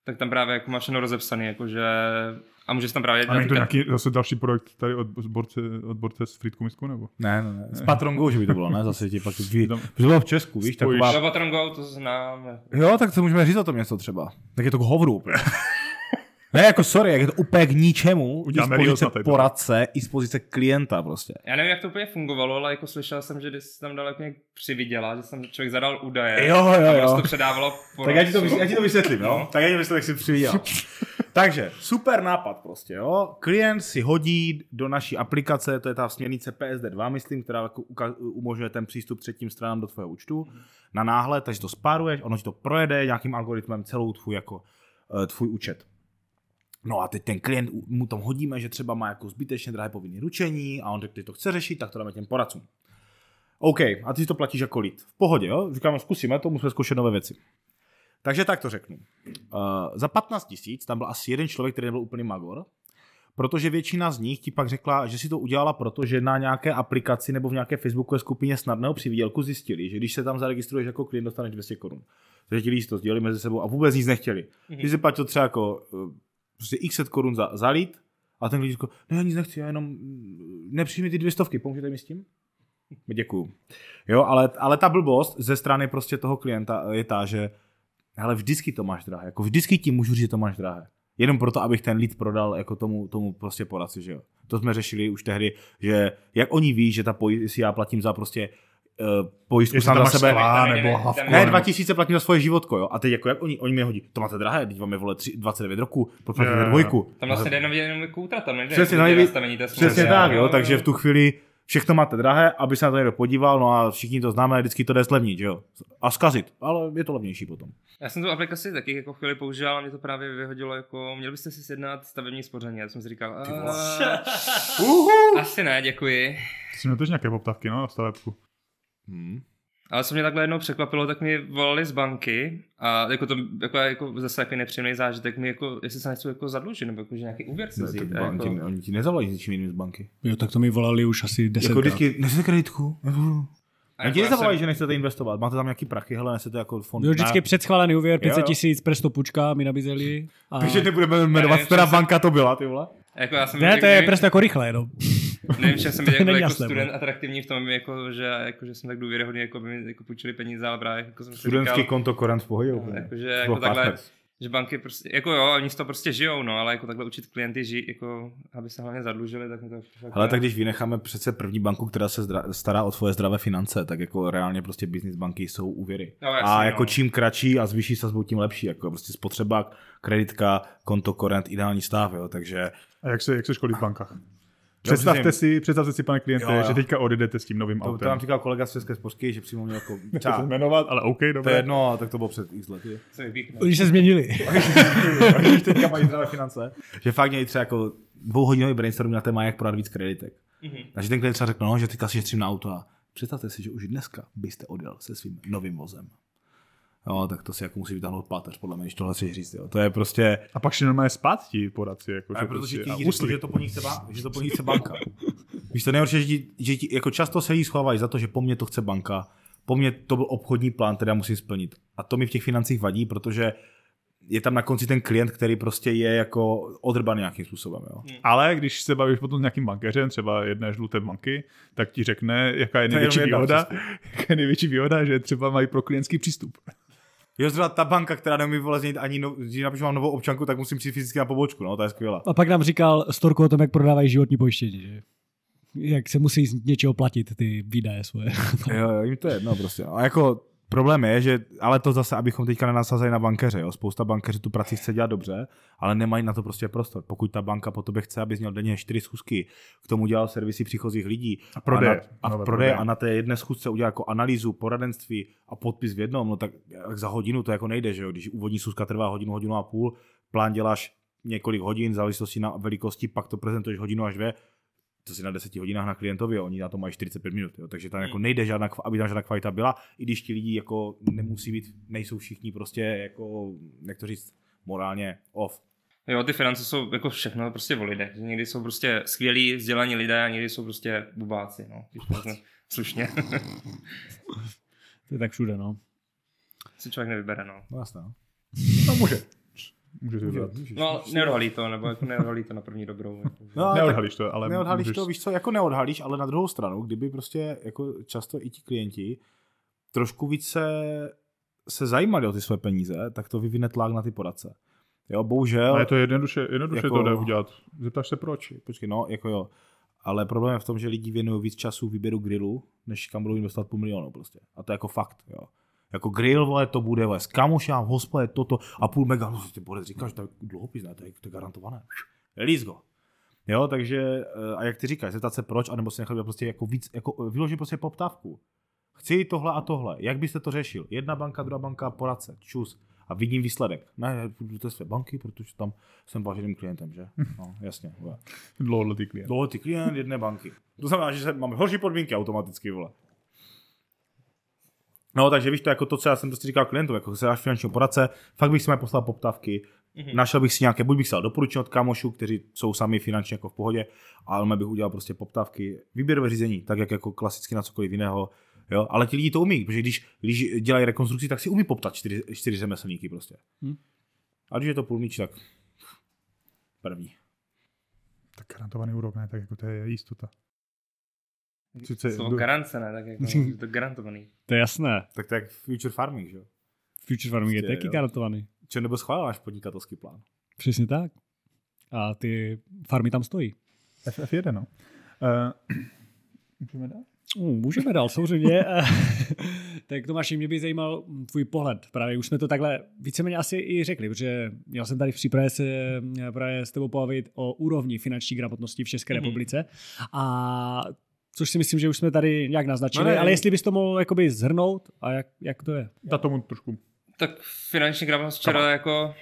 tak tam právě jako máš všechno rozepsaný, jakože a můžeš tam právě A není to nějaký zase další projekt tady od borce, od borce s Frýdku Misku, nebo? Ne, ne, ne. S Patronkou, že by to bylo, ne? Zase ti pak ví. Protože to bylo v Česku, víš, Spojíš. taková... No, Patron Go, to znám. Jo, tak to můžeme říct o tom něco třeba. Tak je to k hovru úplně. (laughs) Ne, jako sorry, jak je to úplně k ničemu, i z pozice poradce, i z pozice klienta prostě. Já nevím, jak to úplně fungovalo, ale jako slyšel jsem, že když jsi tam dal jako nějak přivydělat, že tam člověk zadal údaje. Jo, jo, A jo. prostě to předávalo Tak já ti to, já ti to vysvětlím, no. Tak já ti to vysvětlím, jak si přividěl. (laughs) Takže, super nápad prostě, jo. Klient si hodí do naší aplikace, to je ta směrnice PSD2, myslím, která umožňuje ten přístup třetím stranám do tvého účtu, na náhled, takže to spáruješ, ono ti to projede nějakým algoritmem celou tvůj, jako, eh, tvůj účet. No a teď ten klient, mu tam hodíme, že třeba má jako zbytečně drahé povinné ručení a on že to chce řešit, tak to dáme těm poradcům. OK, a ty si to platíš jako lid. V pohodě, jo? Říkáme, zkusíme to, musíme zkoušet nové věci. Takže tak to řeknu. Uh, za 15 tisíc tam byl asi jeden člověk, který nebyl úplný magor, protože většina z nich ti pak řekla, že si to udělala proto, že na nějaké aplikaci nebo v nějaké facebookové skupině snadného přivídělku zjistili, že když se tam zaregistruješ jako klient, dostaneš 200 korun. Takže ti lidi to sdělili mezi sebou a vůbec nic nechtěli. Mm-hmm. Ty si platil třeba jako uh, prostě x set korun za, za lid a ten klient řekl, ne, já nic nechci, já jenom mm, nepřijmi ty dvě stovky, pomůžete mi s tím? Děkuju. Jo, ale, ale ta blbost ze strany prostě toho klienta je ta, že ale vždycky to máš drahé. Jako vždycky ti můžu říct, že to máš drahé. Jenom proto, abych ten lead prodal jako tomu, tomu prostě poradci, že jo. To jsme řešili už tehdy, že jak oni ví, že ta poj- si já platím za prostě uh, pojistku sám za sebe. ne, nebo ne, hlavku. Ne, nebo- 2000 platím za svoje životko, jo. A teď jako jak oni, oni mi hodí, to máte drahé, teď vám je vole tři, 29 roku, jo. dvojku. Tam vlastně jde jenom jenom koutra, tam nejde. Přesně, jako no, nastavení té Přesně tak, jo, takže v tu chvíli všechno máte drahé, aby se na to někdo podíval, no a všichni to známe, vždycky to jde zlevnit, že jo. A zkazit, ale je to levnější potom. Já jsem tu aplikaci taky jako chvíli používal a mě to právě vyhodilo jako, měl byste si sjednat stavební spoření. Já jsem si říkal, "A, asi ne, děkuji. Jsi měl też nějaké poptávky, no, na stavebku. Hmm. Ale co mě takhle jednou překvapilo, tak mi volali z banky a jako to jako, jako zase takový nepříjemný zážitek mi jako, jestli se nechci jako zadlužit, nebo jako, že nějaký úvěr si vzít. a oni, ti, jako, oni ti nezavolají s ničím jiným z banky. Jo, tak to mi volali už asi 10 Jako vždycky, nechcete kreditku? a ti jako nezavolají, jsem- že nechcete investovat. Máte tam nějaký prachy, hele, nechcete jako fond. Byl vždycky předschválený úvěr, 500 Jo, jo. tisíc, presto pučka mi nabízeli. A... Takže nebudeme jmenovat, která banka to byla, ty vole. Jako já jsem Ne, to je presto jako rychle, no. Nevím, že jsem byl jako, jako jasné, student bo. atraktivní v tom, jako, že, jako, že jsem tak důvěryhodný, jako by mi jako půjčili peníze, ale právě jako jsem si Studentský říkal, konto korant v pohodě. úplně. jakože To jako takhle, partners. že banky prostě, jako jo, oni z toho prostě žijou, no, ale jako takhle učit klienty žít, jako, aby se hlavně zadlužili, tak mi to fakt Ale tak když vynecháme přece první banku, která se zdra- stará o tvoje zdravé finance, tak jako reálně prostě business banky jsou úvěry. No, jasně, a no. jako čím kratší a zvýší sazbou, tím lepší. Jako prostě spotřeba, kreditka, konto korent, ideální stav, jo. Takže A jak se, jak se školí v bankách? Představte přesně. si, představte si, pane kliente, Jo, jo. že teďka odjedete s tím novým to, to autem. nám říkal kolega z České spořky, že přímo mě jako (laughs) čá, jmenovat, ale OK, to je jedno, a tak to bylo před x lety. Oni se změnili. (laughs) Oni už teďka mají zdravé finance. Že fakt měli třeba jako dvouhodinový brainstorm na téma, jak prodat víc kreditek. Mhm. Takže ten klient třeba řekl, no, že teďka si šetřím na auto a představte si, že už dneska byste odjel se svým novým vozem. Jo, tak to si jako musí vytáhnout páteř, podle mě, když tohle chceš říct. Jo. To je prostě... A pak šli normálně spát ti poradci. Jako, Ale protože prostě, ti a úsly. že to po nich chce, ba- že to po nich chce banka. (laughs) Víš, to nejhorší, že, ti, že ti, jako často se jí schovávají za to, že po mně to chce banka, po mně to byl obchodní plán, který já musím splnit. A to mi v těch financích vadí, protože je tam na konci ten klient, který prostě je jako odrbaný nějakým způsobem. Jo. Ale když se bavíš potom s nějakým bankéřem, třeba jedné žluté banky, tak ti řekne, jaká je je největší jedna, výhoda, (laughs) jaká je největší výhoda, že třeba mají pro klientský přístup. Jo, zrovna ta banka, která neumí vole změnit ani, no, když napíšu mám novou občanku, tak musím přijít fyzicky na pobočku, no, to je skvělá. A pak nám říkal storku o tom, jak prodávají životní pojištění, že? Jak se musí z něčeho platit ty výdaje svoje. Jo, jo, jim to je jedno prostě. A jako problém je, že, ale to zase, abychom teďka nenasazili na bankeře, jo. Spousta bankeřů tu práci chce dělat dobře, ale nemají na to prostě prostor. Pokud ta banka po tobě chce, abys měl denně čtyři schůzky, k tomu dělal servisy příchozích lidí a prodeje. a, na, a prodeje. a na té jedné schůzce udělal jako analýzu, poradenství a podpis v jednom, no tak jak za hodinu to jako nejde, že jo. Když úvodní schůzka trvá hodinu, hodinu a půl, plán děláš několik hodin, v závislosti na velikosti, pak to prezentuješ hodinu až dvě, to si na 10 hodinách na klientovi, oni na to mají 45 minut, jo. takže tam jako nejde žádná, aby tam žádná kvalita byla, i když ti lidi jako nemusí být, nejsou všichni prostě jako, jak to říct, morálně off. Jo, ty finance jsou jako všechno prostě o lidech. Někdy jsou prostě skvělí, vzdělaní lidé a někdy jsou prostě bubáci, no. Když slušně. (laughs) To je tak všude, no. si člověk nevybere, no. No jasné. no. No může. Můžeš vybrat. No, neodhalí to, nebo jako neodhalí to na první dobrou. Jako. (laughs) No, ale Neodhalíš to, ale neodhalíš můžeš... to, víš co, jako neodhalíš, ale na druhou stranu, kdyby prostě jako často i ti klienti trošku více se zajímali o ty své peníze, tak to vyvine tlak na ty poradce. Jo, bohužel. Ale je to jednoduše, jednoduše Jako- to jde udělat. Zeptáš se proč. Počkej, no, jako jo. Ale problém je v tom, že lidi věnují víc času výběru grilu, než kam budou investovat půl milionu prostě. A to je jako fakt, jo. Jako grill, vole, to bude, vole, s kamošem, v hospodě, toto a půl mega, no, ty bude říkáš, je dluhopis, ne, to je, to je garantované. Release go. Jo, takže, eh, a jak ty říkáš, zeptat se proč, anebo si nechat prostě jako víc, jako vyložit prostě poptávku. Chci tohle a tohle. Jak byste to řešil? Jedna banka, druhá banka, poradce, čus. A vidím výsledek. Ne, jdu do své banky, protože tam jsem váženým klientem, že? No, jasně. Dlouholetý klient. Dlouhodobý klient jedné banky. To znamená, že máme horší podmínky automaticky, vole. No, takže víš to jako to, co já jsem prostě říkal klientům, jako se dáš finančního poradce, fakt bych si mají poslal poptávky, mm-hmm. našel bych si nějaké, buď bych se dal doporučení od kámošů, kteří jsou sami finančně jako v pohodě, ale bych udělal prostě poptávky, výběrové řízení, tak jak jako klasicky na cokoliv jiného, jo, ale ti lidi to umí, protože když, když dělají rekonstrukci, tak si umí poptat čtyři, čtyři řemeslníky prostě. Hm. A když je to půl míč, tak první. Tak garantovaný úrok, ne, tak jako to je jistota. Sice- Slovo do- garance, ne, tak jako (laughs) je to garantovaný. To je jasné. Tak to je jak future farming, že jo? Future farming je Prostě, taky jo. garantovaný. Čo nebo schválil náš podnikatelský plán? Přesně tak. A ty farmy tam stojí. FF1, no. Uh, (clears throat) můžeme dát? Uh, můžeme dál, samozřejmě. (laughs) tak Tomáši, mě by zajímal tvůj pohled. Právě už jsme to takhle víceméně asi i řekli, protože měl jsem tady v přípravě se eh, právě s tebou pobavit o úrovni finanční gramotnosti v České Mhm. republice. A což si myslím, že už jsme tady nějak naznačili, No ne, ale jestli bys to mohl jakoby zhrnout a jak, jak to je? Dá tomu trošku. Tak finanční gramotnost včera jako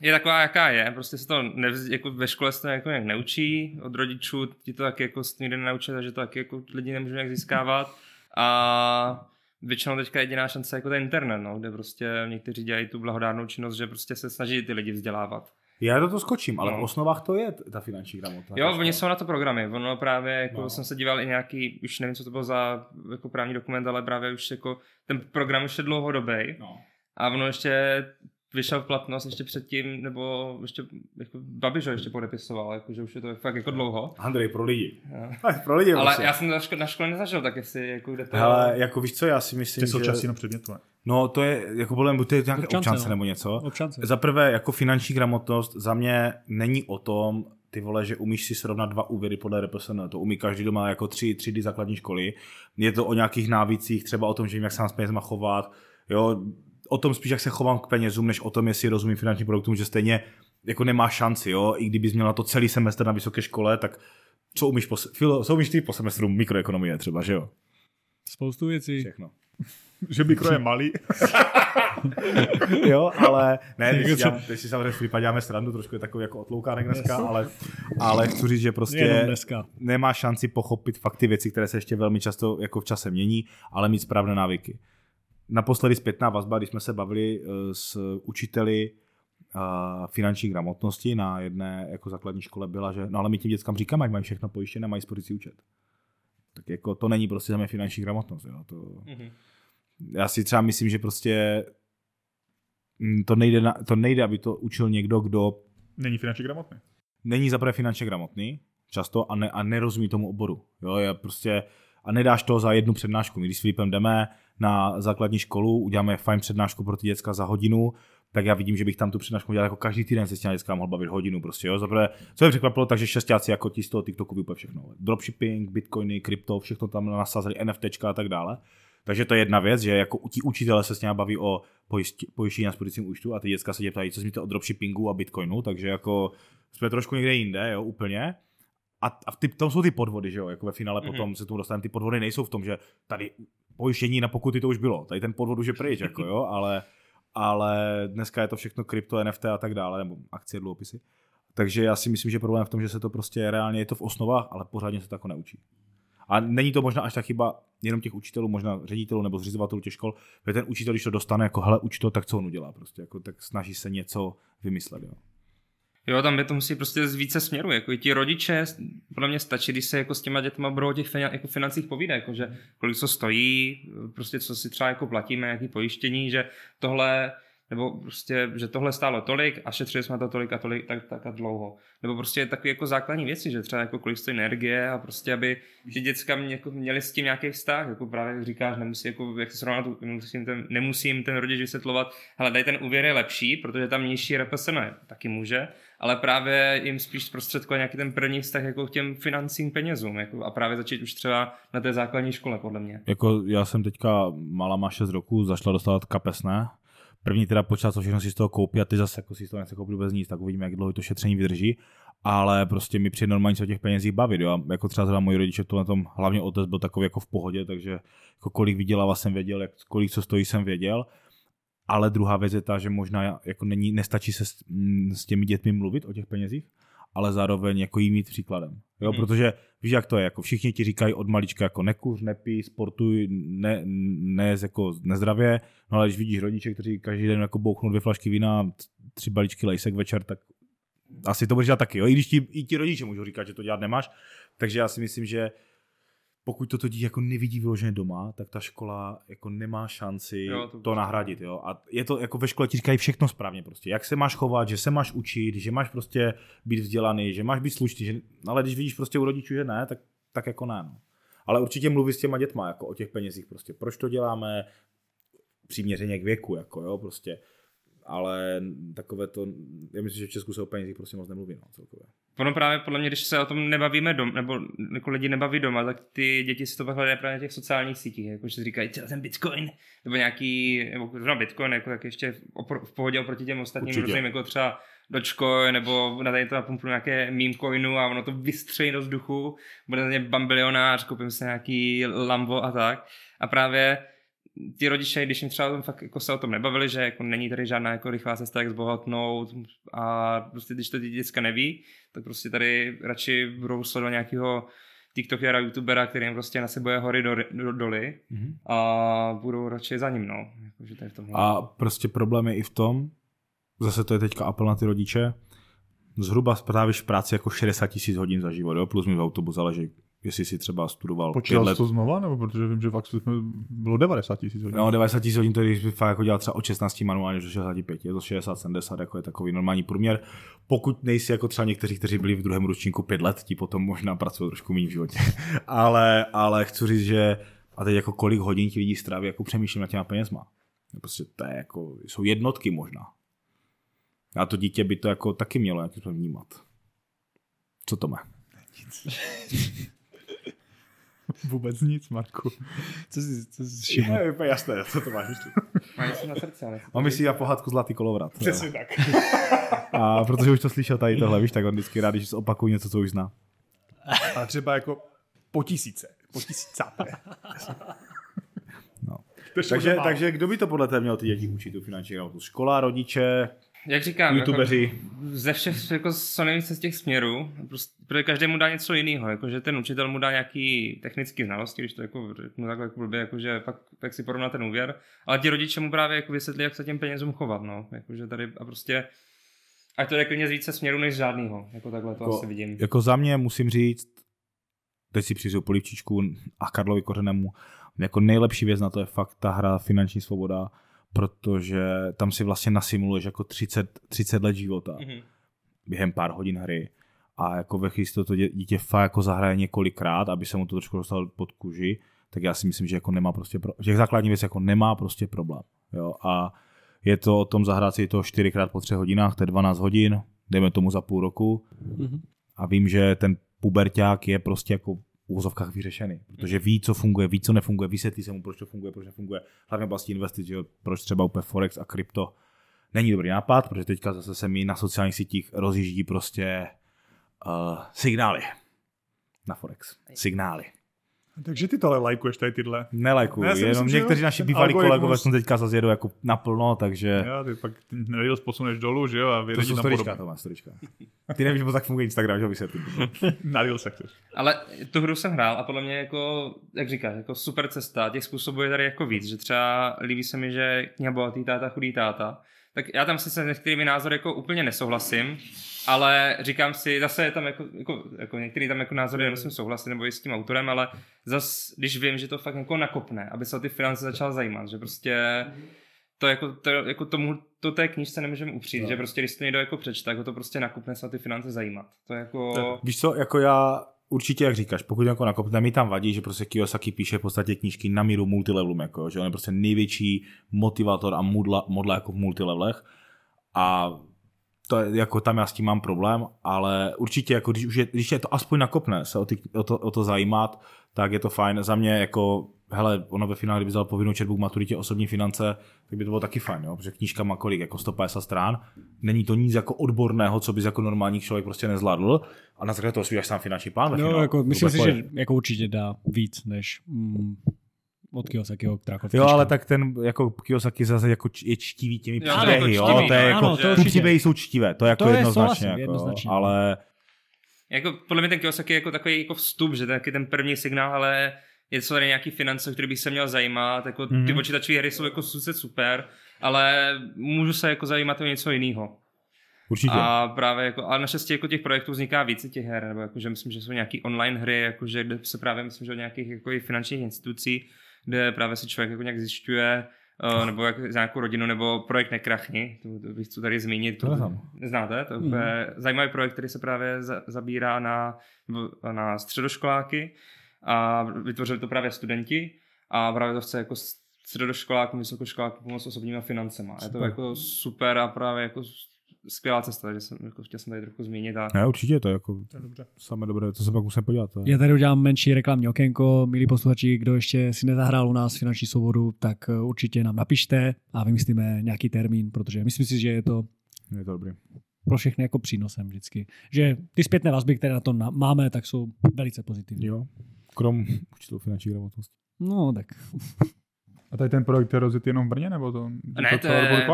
je taková, jaká je. Prostě se to nevz, jako ve škole se to jako nějak neučí. Od rodičů ti to taky jako nikdy nenaučí, takže to taky jako lidi nemůžou nějak získávat. A většinou teďka jediná šance je jako ten internet, no, kde prostě někteří dělají tu blahodárnou činnost, že prostě se snaží ty lidi vzdělávat. Já do toho skočím, ale No. v osnovách to je ta finanční gramotnost. Jo, oni jsou na to programy. Ono právě, jako no. jsem se díval i nějaký, už nevím, co to bylo za jako právní dokument, ale právě už jako ten program už je dlouhodobý. No. A ono ještě vyšel v platnost ještě předtím, nebo ještě jako Babiš ho ještě podepisoval, jakože už je to fakt jako dlouho. Andrej, pro lidi. Jo. (laughs) (laughs) pro lidi Ale prostě. já jsem to na škole, na škole nezažil, tak jestli jako kde to... Hele, jako víš co, já si myslím, Ty jsou že... časy na předmětu, ne? No to je, jako podle mě, to je nějaké Občance, občance no. nebo něco. Občance. Za prvé, jako finanční gramotnost za mě není o tom, ty vole, že umíš si srovnat dva úvěry podle RPSN, to umí každý doma jako tři třídy základní školy. Je to o nějakých návících, třeba o tom, že vím, jak se mám s penězma chovat, jo, o tom spíš, jak se chovám k penězům, než o tom, jestli rozumím finančním produktům, že stejně jako nemá šanci, jo, i kdybys měl na to celý semestr na vysoké škole, tak co umíš po, filo, co umíš ty po semestru mikroekonomie třeba, že jo? Spoustu věcí. Všechno. (laughs) Že mikro je malý. (laughs) jo, ale ne, (laughs) teď si, dělám, teď si samozřejmě Filipa děláme srandu, trošku je takový jako otloukánek dneska, ale, ale chci říct, že prostě nemá šanci pochopit fakt ty věci, které se ještě velmi často jako v čase mění, ale mít správné návyky. Naposledy zpětná vazba, když jsme se bavili eh, s učiteli eh, finanční gramotnosti na jedné jako základní škole byla, že no ale my těm dětskám říkáme, ať mají všechno pojištěné, mají spořící účet. Tak jako to není prostě za mě finanční gramotnost. Jo? To, Mhm. já si třeba myslím, že prostě mm, to nejde, na, to nejde, aby to učil někdo, kdo Není finančně gramotný. není zaprvé finančně gramotný, často, a, ne, a nerozumí tomu oboru. Jo, je prostě, a nedáš to za jednu přednášku. My když s Filipem jdeme na základní školu, uděláme fajn přednášku pro ty děcka za hodinu, tak já vidím, že bych tam tu přednášku dělal jako každý týden se s těmi dětskama mohl bavit hodinu prostě, jo. Zaprvé, co mě překvapilo, takže šestáci jako ti z toho TikToku vyupe všechno. Dropshipping, bitcoiny, krypto, všechno tam nasazili, NFTčka a tak dále. Takže to je jedna věc, že jako ti učitelé se s ním baví o pojištění na spořícím účtu a ty děcka se tě ptají, co si myslíte o dropshippingu a bitcoinu, takže jako jsme trošku někde jinde, jo, úplně. A, a ty, tam jsou ty podvody, že jo, jako ve finále Mhm. potom se tomu dostaneme, ty podvody nejsou v tom, že tady pojištění na pokuty to už bylo, tady ten podvod už je pryč, jako jo, ale, ale dneska je to všechno krypto, NFT a tak dále, nebo akcie, dluhopisy. Takže já si myslím, že problém je v tom, že se to prostě reálně je to v osnovách, ale pořádně se to jako neučí. A není to možná až tak chyba jenom těch učitelů, možná ředitelů nebo zřizovatelů těch škol, že ten učitel, když to dostane jako hele, uč to, tak co on udělá prostě, jako, tak snaží se něco vymyslet, jo. Jo, tam je to musí prostě z více směrů. Jako i ti rodiče, podle mě stačí, když se jako s těma dětma budou o těch jako financích povídat, jako že kolik to stojí, prostě co si třeba jako platíme, jaký pojištění, že tohle nebo prostě, že tohle stálo tolik a šetřili jsme to tolik a tolik tak, tak a dlouho. Nebo prostě takové jako základní věci, že třeba jako kolik stojí energie a prostě, aby ty děcka mě, jako měli s tím nějaký vztah, jako právě říkáš, nemusí, jako, jak se srovnat, nemusím ten, nemusím ten rodič vysvětlovat, hele, daj ten úvěr je lepší, protože tam nižší RPSN taky může, ale právě jim spíš zprostředkovat nějaký ten první vztah jako k těm financím penězům jako, a právě začít už třeba na té základní škole, podle mě. Jako já jsem teďka, malá má 6 roku, začala dostávat kapesné, První teda počát, co všechno si z toho koupí a ty zase jako si z toho nechce koupit vůbec nic, tak uvidíme, jak dlouho to šetření vydrží. Ale prostě mi přijde normálně se o těch penězích bavit. Jo. Jako třeba teda moji rodiče to na tom, hlavně otec byl takový jako v pohodě, takže jako kolik vydělává jsem věděl, jak, kolik co stojí jsem věděl. Ale druhá věc je ta, že možná jako není, nestačí se s, s těmi dětmi mluvit o těch penězích, ale zároveň jako jí mít příkladem. Jo, hmm. protože víš, jak to je, jako všichni ti říkají od malička jako nekuř, nepí, sportuj, ne, ne jako nezdravě, no ale když vidíš rodiče, kteří každý den jako bouchnou dvě flašky vína, tři balíčky lejsek večer, tak asi to budeš dělat taky, jo? i když ti, i ti rodiče můžou říkat, že to dělat nemáš, takže já si myslím, že pokud toto dítě jako nevidí vyloženě doma, tak ta škola jako nemá šanci jo, to, to nahradit. Jo? A je to jako ve škole ti říkají všechno správně prostě. Jak se máš chovat, že se máš učit, že máš prostě být vzdělaný, že máš být slušný, že... ale když vidíš prostě u rodičů, že ne, tak, tak jako ne. No. Ale určitě mluví s těma dětma jako o těch penězích prostě. Proč to děláme? Přiměřeně k věku, jako jo, prostě ale takové to, já myslím, že v Česku se o penězích prostě moc nemluví, no, celkově. Ono právě podle mě, když se o tom nebavíme doma, nebo jako lidi nebaví doma, tak ty děti si to pak hledají právě na těch sociálních sítích, jako že říkají, ten Bitcoin, nebo nějaký, nebo no Bitcoin, jako jak ještě opr- v pohodě oproti těm ostatním různým, jako třeba Dogecoin, nebo na tady to napumpnu nějaké meme coinu a ono to vystřejí do vzduchu, bude na ně bambilionář, koupím si nějaký Lambo a tak. A právě ty rodiče, když jim třeba fakt jako se o tom nebavili, že jako není tady žádná jako rychlá cesta, jak zbohatnout a prostě když to ty děcka neví, tak prostě tady radši budou sledovat nějakého TikTokera, YouTubera, který jim prostě nasebuje hory do, do, doly mm-hmm. a budou radši za ním, no. Jako, že tady v tom a prostě problém je i v tom, zase to je teďka apel na ty rodiče, zhruba strávíš práci jako 60 tisíc hodin za život, jo? plus mi v autobus záleží, jestli si třeba studoval Počítal let. to znova, nebo protože vím, že fakt bylo 90 tisíc hodin. No, 90 tisíc hodin, to je, když fakt jako dělal třeba od 16 manuálně do 65, je to 60, 70, jako je takový normální průměr. Pokud nejsi jako třeba někteří, kteří byli v druhém ročníku 5 let, ti potom možná pracují trošku méně v životě. (laughs) ale, ale chci říct, že a teď jako kolik hodin ti lidí stráví, jako přemýšlím na těma penězma. Prostě to je jako, jsou jednotky možná. A to dítě by to jako taky mělo jak to vnímat. Co to má? Nic. (laughs) Vůbec nic, Marku. Co jsi, co jsi všiml? Je, je jasné, co to máš myšli. Máš na srdce, ale... On myslí na pohádku Zlatý kolovrat. Přesně tak. (laughs) A protože už to slyšel tady tohle, víš, tak on vždycky rád, když opakuje něco, co už zná. A třeba jako po tisíce. Po tisícáté. No. Takže, takže kdo by to podle tebe měl ty děti učit, tu finanční gramotnost? Škola, rodiče, jak říkám, YouTubeři. Jako, ze všech, jako co nejvíce z těch směrů, prostě, protože každému dá něco jiného, jako, že ten učitel mu dá nějaký technické znalosti, když to jako, řeknu takhle jako blbě, jako, že pak, pak si porovná ten úvěr, ale ti rodiče mu právě jako vysvětlí, jak se těm penězům chovat, no, jako, že tady a prostě ať to je klidně z více směrů než žádného, jako takhle to jako, asi vidím. Jako za mě musím říct, teď si přizu polivčičku a Karlovi Kořenemu, jako nejlepší věc na to je fakt ta hra Finanční svoboda, protože tam si vlastně nasimuluješ jako 30, 30 let života mm-hmm. během pár hodin hry a jako ve chvíli to dítě fakt jako zahraje několikrát, aby se mu to trošku dostalo pod kůži, tak já si myslím, že jako nemá prostě pro... těch základní věcí jako nemá prostě problém. Jo? A je to o tom zahrát si to čtyřikrát po třech hodinách, to je 12 hodin, dejme tomu za půl roku. Mm-hmm. A vím, že ten puberták je prostě jako úvozovkách vyřešený, protože ví, co funguje, ví, co nefunguje, vysvětlí se mu, proč to funguje, proč nefunguje, hlavně oblasti investic, že proč třeba úplně Forex a krypto není dobrý nápad, protože teďka zase se mi na sociálních sítích rozjíždí prostě uh, signály na Forex. Signály. Takže ty tohle lajkuješ tady tyhle? Nelajkuju, jenom myslím, někteří naši bývalí kolegové jsem teďka zase jedu jako naplno, takže... Jo, ty pak Reels posuneš dolů, že jo, a To jsou storička, to má storička. Ty nevíš, jak funguje Instagram, že ho vysvětlím. (laughs) na Reels chceš. Ale tu hru jsem hrál a podle mě jako, jak říkáš, jako super cesta, těch způsobů je tady jako víc, že třeba líbí se mi, že kniha bohatý táta, chudý táta, tak já tam si se některými názory jako úplně nesouhlasím, ale říkám si, zase je tam jako, jako, jako některý tam jako názory nemusím souhlasit nebo i s tím autorem, ale zas, když vím, že to fakt jako nakopne, aby se o ty finance začal zajímat, že prostě to jako, to, jako tomu, to té knížce nemůžeme upřít, No. že prostě když to někdo jako přečte, tak ho to prostě nakupne se na ty finance zajímat. To je jako... Víš co, jako já určitě, jak říkáš, pokud jako nakopne, mi tam vadí, že prostě Kiyosaki píše v podstatě knížky na míru multilevelům, jako, že on je prostě největší motivátor a modla, modla jako v multilevelech a to je, jako tam já s tím mám problém, ale určitě, jako když, už je, když je to aspoň nakopne se o, ty, o, to, o to zajímat, tak je to fajn. Za mě jako, hele, ono ve finále, kdyby vzal povinnou četbu k maturitě osobní finance, tak by to bylo taky fajn, jo? protože knížka má kolik, jako 150 strán. Není to nic jako odborného, co bys jako normální člověk prostě nezvládl a na základě toho si uděláš sám finanční plán. No, finále. jako, myslím si, že jako určitě dá víc než mm, od Kiyosakiho Krákov. Jo, ale tak ten jako Kiyosaki zase jako je čtivý těmi Jo, to je příběhy, jako jo, čtivý, to je no, jako, ano, příběhy jsou čtivé, to je jako To je jednoznačně, jako, jednoznačně. ale Jako, podle mě ten Kiyosaki je jako takový jako vstup, že to je taky ten první signál, ale je to tady nějaký finance, který bych se měl zajímat, jako Mhm. ty počítačové hry jsou jako sice super, ale můžu se jako zajímat o něco jiného. určitě. A právě jako, a naštěstí jako těch projektů vzniká více těch her, nebo jako, že myslím, že jsou nějaký online hry, jakože kde se právě myslím, že od nějakých jako finančních institucí, kde právě si člověk jako nějak zjišťuje, uh, nebo jak, z nějakou rodinu, nebo projekt Nekrachni, to, to bych chci tady zmínit. To. Neznáte? To je mm. zajímavý projekt, který se právě za, zabírá na, na středoškoláky a vytvořili to právě studenti a právě to chce jako středoškolákům, vysokoškolákům pomoct osobníma financema. Je to jako super a právě jako skvělá cesta, takže jsem, jako chtěl jsem tady trochu zmínit. A... Ne, určitě to je jako To je dobře. samé dobré, to se pak musím podívat. Je. Já tady udělám menší reklamní okénko. Milí posluchači, kdo ještě si nezahrál u nás finanční svobodu, tak eh, určitě nám napište a vymyslíme nějaký termín, protože myslím si, že je to Je to dobrý. pro všechny jako přínosem vždycky. Že ty zpětné vazby, které na to na- máme, tak jsou velice pozitivní. Jo. Krom učitelů finanční gramotnosti. No tak (laughs) A tady ten projekt je rozjetý jenom v Brně, nebo to? Ne, to celá je-?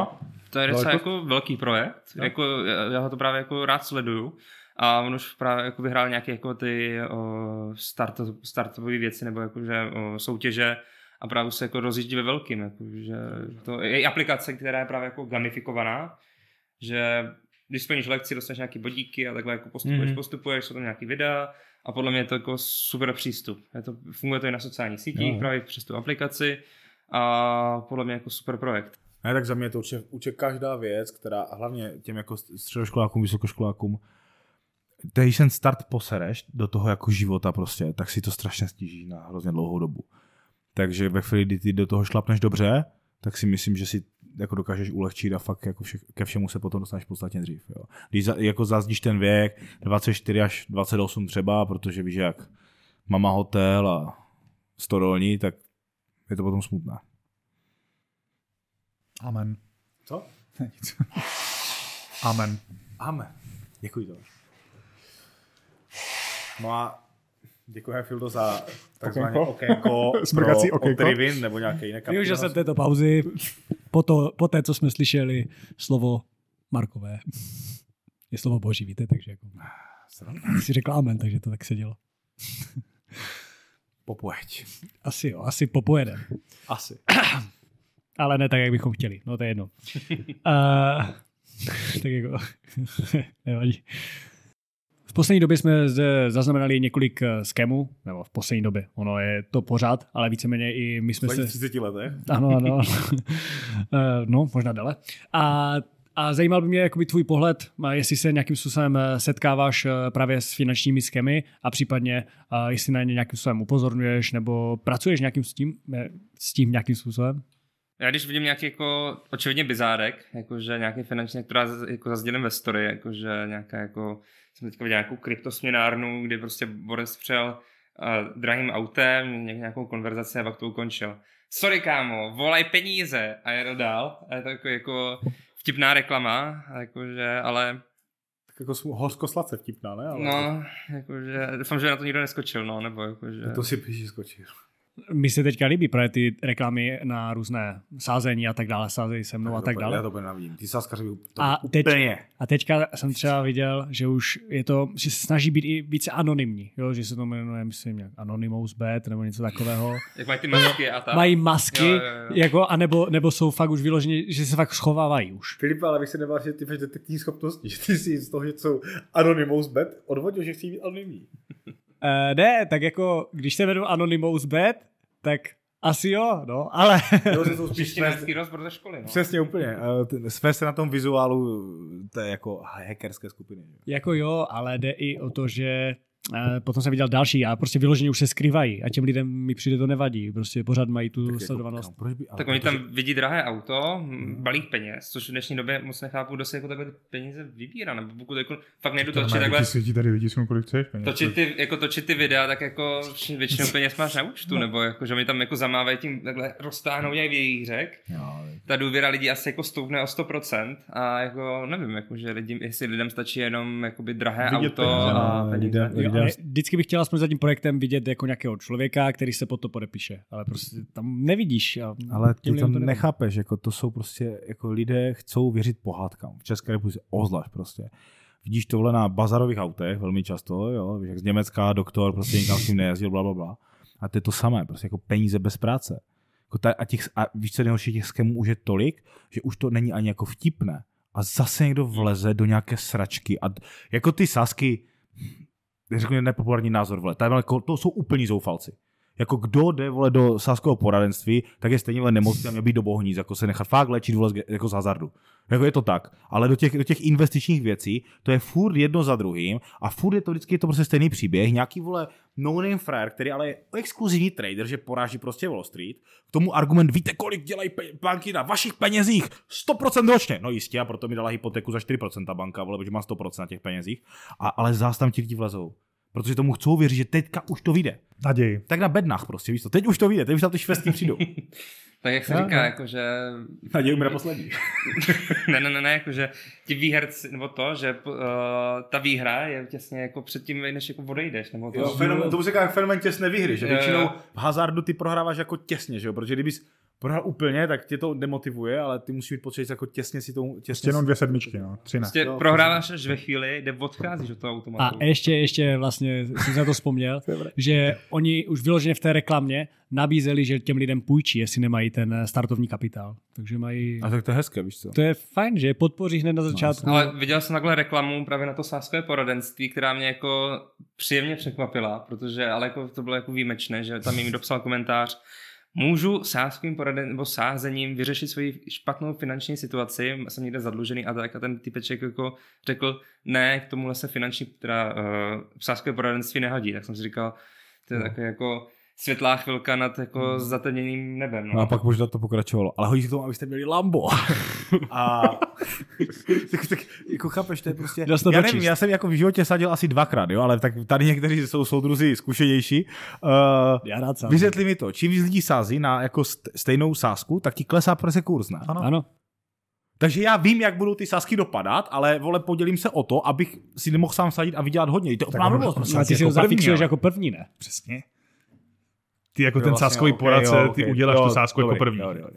To je docela jako velký projekt, Jo. jako, já, ho to právě jako rád sleduju a on už právě jako vyhrál nějaké jako ty o, start, startové věci nebo jakože o, soutěže a právě se jako rozjíždí ve velkým, jakože to je i aplikace, která je právě jako gamifikovaná, že když splníš lekci, dostaneš nějaký bodíky a takhle jako postupuješ, Mhm. mm-hmm. postupuješ, jsou tam nějaký videa a podle mě je to jako super přístup. Je to, funguje to i na sociálních sítích, Jo. právě přes tu aplikaci a podle mě jako super projekt. Ne, tak za mě to určitě, každá věc, která hlavně těm jako středoškolákům, vysokoškolákům, když ten start posereš do toho jako života prostě, tak si to strašně stíží na hrozně dlouhou dobu. Takže ve chvíli, kdy ty do toho šlapneš dobře, tak si myslím, že si jako dokážeš ulehčit a fakt jako vše, ke všemu se potom dostaneš podstatně dřív. Jo. Když za, jako zazdíš ten věk 24 až 28 třeba, protože víš jak mama hotel a stodolní, tak je to potom smutné. Amen. Co? Ne, (laughs) nic. Amen. Amen. Děkuji to. No a děkujeme Fildo za takzvané Okénko. okénko, (laughs) Smrkací pro okénko. Otrivin, nebo nějaké jiné využil kapitoly. jsem této pauzy po, to, po té, co jsme slyšeli slovo Markové. Je slovo boží, víte, takže jako, si řekl amen, takže to tak se dělo. (laughs) Popojeď. Asi jo, asi popojedem. Asi. (clears throat) Ale ne tak, jak bychom chtěli. No to je jedno. Uh, (laughs) (laughs) tak jako, (laughs) nevadí. V poslední době jsme zde zaznamenali několik eh, skemů, nebo v poslední době, ono je to pořád, ale víceméně i my jsme V se... 30 letech. Ano, ano. Eh, no, možná dále. A, a zajímal by mě jakoby tvůj pohled, a jestli se nějakým způsobem eh, setkáváš eh, právě s finančními skemy a případně jestli na ně nějakým způsobem upozorňuješ nebo pracuješ nějakým s tím, eh, s tím nějakým způsobem? Já když vidím nějaký jako očividně bizárek, jakože nějaký finanční, která jako zazdělím ve story, jakože nějaká jako, jsem teďka viděl nějakou kryptosměnárnu, kdy prostě Boris přijel uh, drahým autem, ně- nějakou konverzaci a pak to ukončil. Sorry kámo, volaj peníze a jel dál. A je to jako, jako vtipná reklama, jakože, ale Tak jako hořko-sladce vtipná, ne? Ale no, jakože, doufám, že na to nikdo neskočil, no, nebo jakože... To si píši skočil. Mi se teďka líbí právě ty reklamy na různé sázení a tak dále, sázejí se mnou a tak Já dále. to úplně nevidím. Ty sáskaři to A teď, úplně. a teďka jsem třeba viděl, že už je to, že se snaží být i více anonymní, jo? že se to jmenuje, myslím, nějak Anonymous Bet nebo něco takového. (laughs) Jak mají ty masky a tak. Mají masky, Jo, jo, jo. jako, anebo, nebo jsou fakt už vyloženě, že se fakt schovávají už. Filip, ale bych se nebál, že ty máš detektivní schopnosti, že ty si z toho, že jsou Anonymous Bet, odvodil, že chci být anonymní. Uh, ne, tak jako, když se jmenuji Anonymous Bet, tak Asi jo, no, ale... Jo, že jsou spíš Češtinářský rozbor ze školy, no. Přesně úplně. Eh, Své se na tom vizuálu to je jako hackerské skupiny. Jako jo, ale jde i o to, že potom jsem viděl další a prostě vyloženě už se skrývají a těm lidem mi přijde to nevadí. Prostě pořád mají tu Tak jako, sledovanost. kam, proč by, ale Tak oni tam vidí drahé auto, mm, balík peněz, což v dnešní době moc nechápu, kdo si jako takhle ty peníze vybírá, nebo pokud jako fakt nejdu To točit má takhle, světí tady vytisknu, kolik chceš. peněz. točit ty, jako točit ty videa, tak jako většinou peněz máš na účtu, No. nebo jako, že mi tam jako zamávají tím takhle roztáhnou jak vějích řek. Jo, Ta důvěra lidí asi jako stoupne o 100% a jako nevím, jako, že lidi, jestli lidem stačí jenom jakoby drahé Vidět auto peníze, a no, peníze. Ale vždycky bych chtěl aspoň za tím projektem vidět jako nějakého člověka, který se pod to podepíše. Ale prostě tam nevidíš. A Ale ty těm to nechápeš, jako to jsou prostě, jako lidé chcou věřit pohádkám. V České republice ozvlášť prostě. Vidíš tohle na bazarových autech velmi často, jo, víš, jak z Německa doktor prostě nikam s tím nejezdil, bla, bla, bla. A to je to samé, prostě jako peníze bez práce. Jako ta, a, těch, a víš, co nejhorší, těch skemů už je tolik, že už to není ani jako vtipné. A zase někdo vleze do nějaké sračky. A jako ty sásky, řeknu nepopulární názor, vole, to jsou úplní zoufalci. Jako kdo jde vole, do sáskového poradenství, tak je stejně vole, nemocný a měl být do bohníc, jako se nechat fakt léčit vole, jako z hazardu. Jako je to tak. Ale do těch, do těch investičních věcí, to je furt jedno za druhým a furt je to vždycky je to prostě stejný příběh. Nějaký vole no-name frajer, který ale je exkluzivní trader, že poráží prostě Wall Street. K tomu argument, víte, kolik dělají pe- banky na vašich penězích? 100% ročně. No jistě, a proto mi dala hypotéku za 4% banka, vole, protože má 100% na těch penězích. A, ale zás tam ti lidi vlezou. Protože tomu chcou věřit, že teďka už to vyjde. Naději. Tak na bednách prostě, víš to. Teď už to vyjde, teď už tam ty švestky přijdou. (laughs) Tak jak se Jo, říká, jo. jako že Naději umře poslední. (laughs) ne, ne, ne, ne, jakože ti výherci, nebo to, že uh, ta výhra je těsně jako před tím, než jako odejdeš, nebo to, Jo, fenomen, tomu se říká fenomén těsné výhry, že Jo, jo. většinou v hazardu ty prohráváš jako těsně, že jo? protože kdybys prohrál úplně, tak tě to demotivuje, ale ty musíš mít pocit, že jako těsně si to těsně Prostě jenom dvě sedmičky, no. Tři ne. prostě Jo, prohráváš až ve chvíli, kde odcházíš od toho A automatu. ještě, ještě vlastně jsem se na to vzpomněl, (laughs) že oni už vyloženě v té reklamě nabízeli, že těm lidem půjčí, jestli nemají ten eh, startovní kapitál. Takže mají... A tak to je hezké, víš co? To je fajn, že je podpoří hned na začátku. Ale viděl jsem takhle reklamu právě na to sáskové poradenství, která mě jako příjemně překvapila, protože ale jako to bylo jako výjimečné, že tam jim dopsal komentář, Můžu sázkovým poraden, nebo sázením vyřešit svoji špatnou finanční situaci, jsem někde zadlužený a tak a ten typeček jako řekl, ne, k tomuhle se finanční, teda uh, sázkové poradenství nehodí. Tak jsem si říkal, to je No. takový jako světlá chvilka nad jako zatemněným nebem. No. No a pak možná to pokračovalo. Ale hodí se k tomu, abyste měli Lambo. (laughs) a (laughs) tak, tak, jako chápeš, to je prostě... Já nevím, já jsem jako v životě sadil asi dvakrát, jo, ale tak tady někteří jsou soudruzi zkušenější. Uh, Já rád sám. Vysvětli mi to, čím víc lidí sází na jako st- stejnou sázku, tak ti klesá prostě kurz, ne? Ano. Ano. Takže já vím, jak budou ty sázky dopadat, ale vole, podělím se o to, abych si nemohl sám sadit a vydělat hodně. To je úplná ono- blbost, prostě. Ty si ho jako zafixuješ jako první, ne? Přesně. Ty jako Jo, ten vlastně, sáskový ok, poradce, jo, ty ok. uděláš Jo, tu sásku jako první. jo, jo.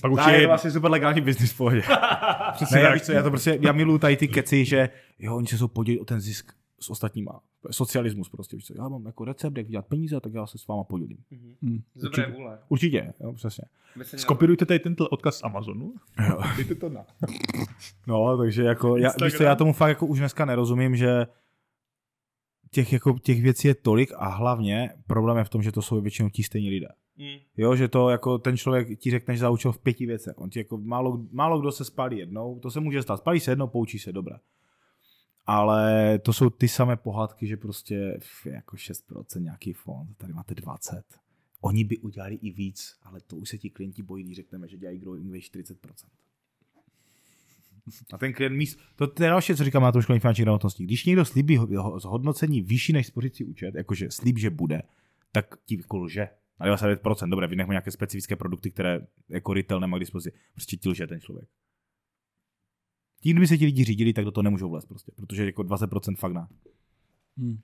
Pak už je je to vlastně super legální business v pohodě. (laughs) přesně ne, já, tak. víš co, já to prostě, já miluju tady ty keci, že jo, oni se jsou podělit o ten zisk s ostatníma. Socialismus prostě, víš co, já mám jako recept, jak vydělat peníze, tak já se s váma podělím. Mhm. Z dobré vůle. Určitě, jo, přesně. Skopirujte tady tento odkaz z Amazonu. Jo. Dejte to na. No, takže jako, já, víš co, já tomu fakt jako už dneska nerozumím, že těch, jako, těch věcí je tolik a hlavně problém je v tom, že to jsou většinou ti stejní lidé. Mm. Jo, že to jako ten člověk ti řekne, že zaučil v pěti věcech. On ti jako málo, málo kdo se spálí jednou, to se může stát. Spálí se jednou, poučí se, dobré. Ale to jsou ty samé pohádky, že prostě jako 6% nějaký fond, tady máte 20. Oni by udělali i víc, ale to už se ti klienti bojí, když řekneme, že dělají growing wage 40%. (laughs) A ten klient míst, to, to je další, co říkám na tom školení finanční gramotnosti. Když někdo slíbí ho- ho- zhodnocení vyšší než spořící účet, jakože slíb, že bude, tak ti jako lže. Na 99%, dobré, vynechme nějaké specifické produkty, které jako retail nemá k dispozici. Prostě ti lže ten člověk. Tím, kdyby se ti lidi řídili, tak do toho nemůžou vlézt prostě, protože jako 20% fakt ne. Hm.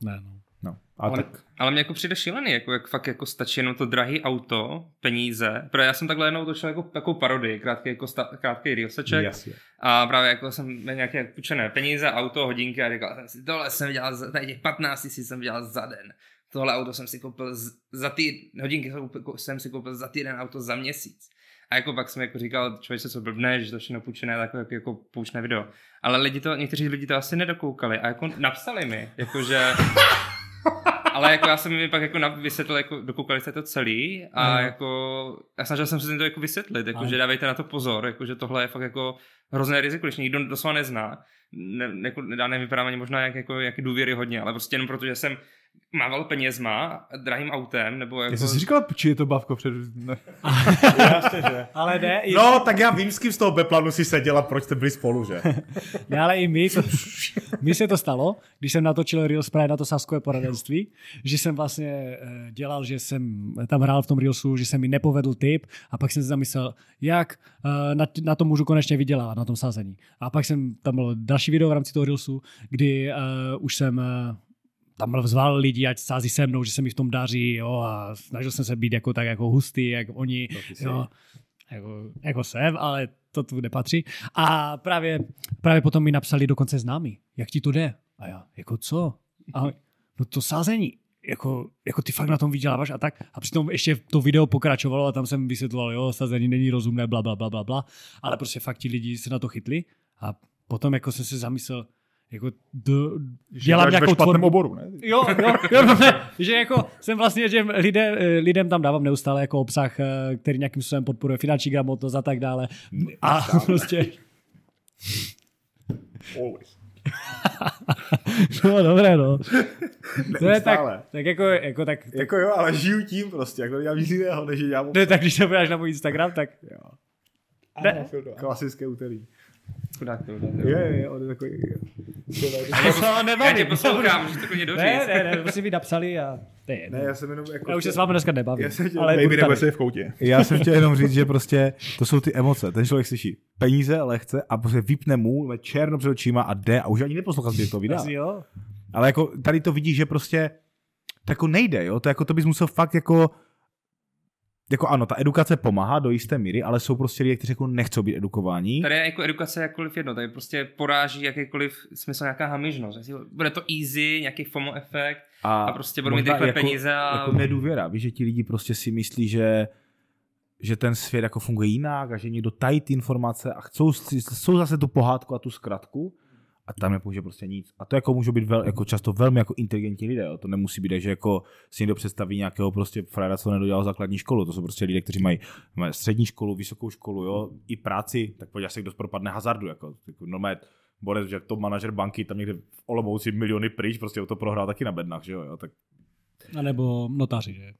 Ne, no. No. A Ale, tak, ale mě jako přijde šílený, jako jak fakt jako stačí jenom to drahý auto, peníze. Protože já jsem takhle jednou točil jako takovou parodii, krátký, jako sta, krátký reelseček. jasně. A právě jako jsem nějaké půjčené peníze, auto, hodinky a říkal jsem si, tohle jsem dělal, za, tady těch 15 tisíc jsem dělal za den. Tohle auto jsem si koupil z, za ty hodinky jsem, si koupil za týden, auto za měsíc. A jako pak jsem jako říkal, člověk se co blbne, že to všechno půjčené, tak jako, jako poučné video. Ale lidi to, někteří lidi to asi nedokoukali a jako napsali mi, jakože ale jako já jsem mi pak jako vysvětlil, jako dokoukali jste to celý a No. jako a snažil jsem se to jako vysvětlit, jako, Ale- že dávejte na to pozor, jako, že tohle je fakt jako hrozné riziko, když někdo doslova nezná, ne, jako, nedá nevypadám ani možná jak, jako, jak důvěry hodně, ale prostě jenom proto, že jsem mával penězma, drahým autem, nebo jako... Já jsem si říkal, či je to bavko před... Ne. (laughs) Jasně, že. Ale ne, i, No, tak já vím, s kým z toho Beplanu si seděla, proč jste byli spolu, že? (laughs) ne, ale i my, to, mi se to stalo, když jsem natočil Reels právě na to saskové poradenství, že jsem vlastně eh, dělal, že jsem tam hrál v tom Reelsu, že se mi nepovedl tip a pak jsem si zamyslel, jak eh, na, na to můžu konečně vydělávat, na tom sázení. A pak jsem, tam bylo další video v rámci toho Reelsu, kdy uh, už jsem uh, tam byl vzval lidi, ať sází se mnou, že se mi v tom daří, jo, a snažil jsem se být jako tak jako hustý, jak oni, jo, jako, jako jsem, ale to tu nepatří. A právě, právě potom mi napsali dokonce známí, jak ti to jde. A já, jako co? A no to sázení, jako, jako ty fakt na tom vyděláváš a tak. A přitom ještě to video pokračovalo a tam jsem vysvětloval, jo, sázení není rozumné, bla, bla, bla, bla, bla. Ale prostě fakt ti lidi se na to chytli a potom jako jsem se zamyslel, jako do, dělám nějakou tvorbu. oboru, ne? Jo, jo, jo no, ne, že jako jsem vlastně, že lidé, lidem tam dávám neustále jako obsah, eh, který nějakým způsobem podporuje finanční gramotnost a tak dále. A prostě, Always. (laughs) no dobré, no. To je tak, tak jako, jako tak, Jako jo, ale žiju tím prostě, jako dělám nic jiného, než dělám ne, tak když se na můj Instagram, tak jo. ne, klasické úterý. Chudák to, Je, je, on je takový... to se Já nebavím. tě poslouchám, můžeš to klidně doříct. Ne, ne, ne, prostě mi napsali a to je jedno. Ne, já jsem jenom jako... Já už se s vámi dneska nebavím. Já jsem chtěl- ale Baby nebo v koutě. Já jsem chtěl jenom říct, (laughs) že prostě to jsou ty emoce. Ten člověk slyší peníze lehce a prostě vypne mu má černo před očima a jde a už ani neposlouchá zbytek toho videa. Ale jako tady to vidíš, že prostě to jako nejde, jo? To jako to bys musel fakt jako jako ano, ta edukace pomáhá do jisté míry, ale jsou prostě lidé, kteří jako nechcou být edukováni. Tady je jako edukace jakkoliv jedno, tady prostě poráží jakýkoliv smysl nějaká hamižnost. Bude to easy, nějaký FOMO efekt a prostě budou mít rychle jako, peníze a... Jako nedůvěra, víš, že ti lidi prostě si myslí, že že ten svět jako funguje jinak a že někdo tají ty informace a chcou, chcou zase tu pohádku a tu zkratku a tam nepoužije prostě nic. A to jako můžou být vel, jako často velmi jako inteligentní lidé. Jo. To nemusí být, že jako si někdo představí nějakého prostě frajera, co nedodělal základní školu. To jsou prostě lidé, kteří mají, mají střední školu, vysokou školu, jo, i práci, tak podívej se, kdo propadne hazardu. Jako, jako normálně Borec, že top manažer banky tam někde v Olomouci miliony pryč, prostě to prohrál taky na bednách, že jo, jo tak, A nebo notáři, že?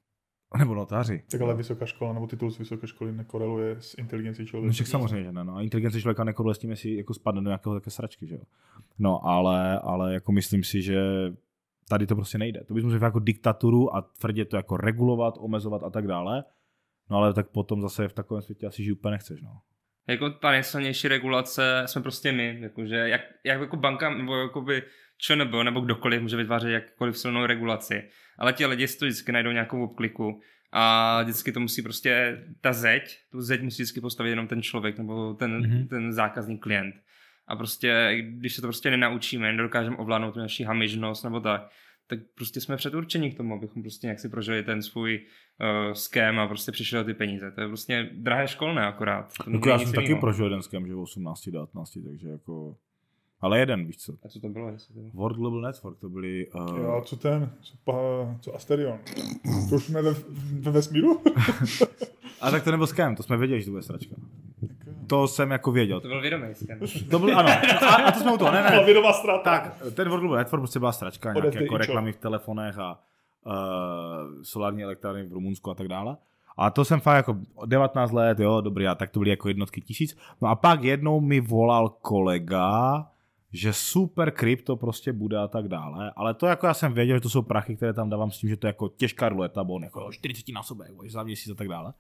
Nebo notáři. Tak ale vysoká škola nebo titul z vysoké školy nekoreluje s inteligencí člověka. No však samozřejmě, že ne. No. A inteligence člověka nekoreluje s tím, jestli jako spadne do nějakého také sračky, že jo. No, ale, ale jako myslím si, že tady to prostě nejde. To bys musel jako diktaturu a tvrdě to jako regulovat, omezovat a tak dále. No ale tak potom zase v takovém světě asi žít úplně nechceš, no. Jako ta nejsilnější regulace jsme prostě my, jakože jak, jak jako banka nebo jakoby ČNB nebo kdokoliv může vytvářet jakkoliv silnou regulaci, ale ti lidi si to vždycky najdou nějakou obkliku a vždycky to musí prostě, ta zeď, tu zeď musí vždycky postavit jenom ten člověk nebo ten, Mhm. mm-hmm. ten zákazník klient. A prostě, když se to prostě nenaučíme, nedokážeme ovládnout tu naši hamižnost nebo tak, tak prostě jsme předurčeni k tomu, abychom prostě nějak si prožili ten svůj uh, ském a prostě přišli o ty peníze. To je prostě drahé školné akorát. To Jako já jsem taky prožil jeden skem, že v 18, 19, takže jako... Ale jeden, víš co. A co to bylo? Jestli to... World Global Network, to byly... Uh, Jo, co ten, co, pa, co Asterion? To už jsme ve, ve vesmíru? (laughs) a tak to nebyl skem, to jsme věděli, že to bude sračka. To jsem jako věděl. To byl vědomý skem. To byl, ano. A, a to jsme u toho, ne, ne. Vědomá ztráta. Tak, ten World Global Network prostě byla sračka, nějaké jako reklamy v telefonech a uh, solární elektrárny v Rumunsku a tak dále. A to jsem fakt jako 19 let, jo, dobrý, a tak to byly jako jednotky tisíc. No a pak jednou mi volal kolega, že super krypto prostě bude a tak dále, ale to jako já jsem věděl, že to jsou prachy, které tam dávám s tím, že to je jako těžká ruleta, bon, jako 40 násobek, za měsíc a tak dále. Uh,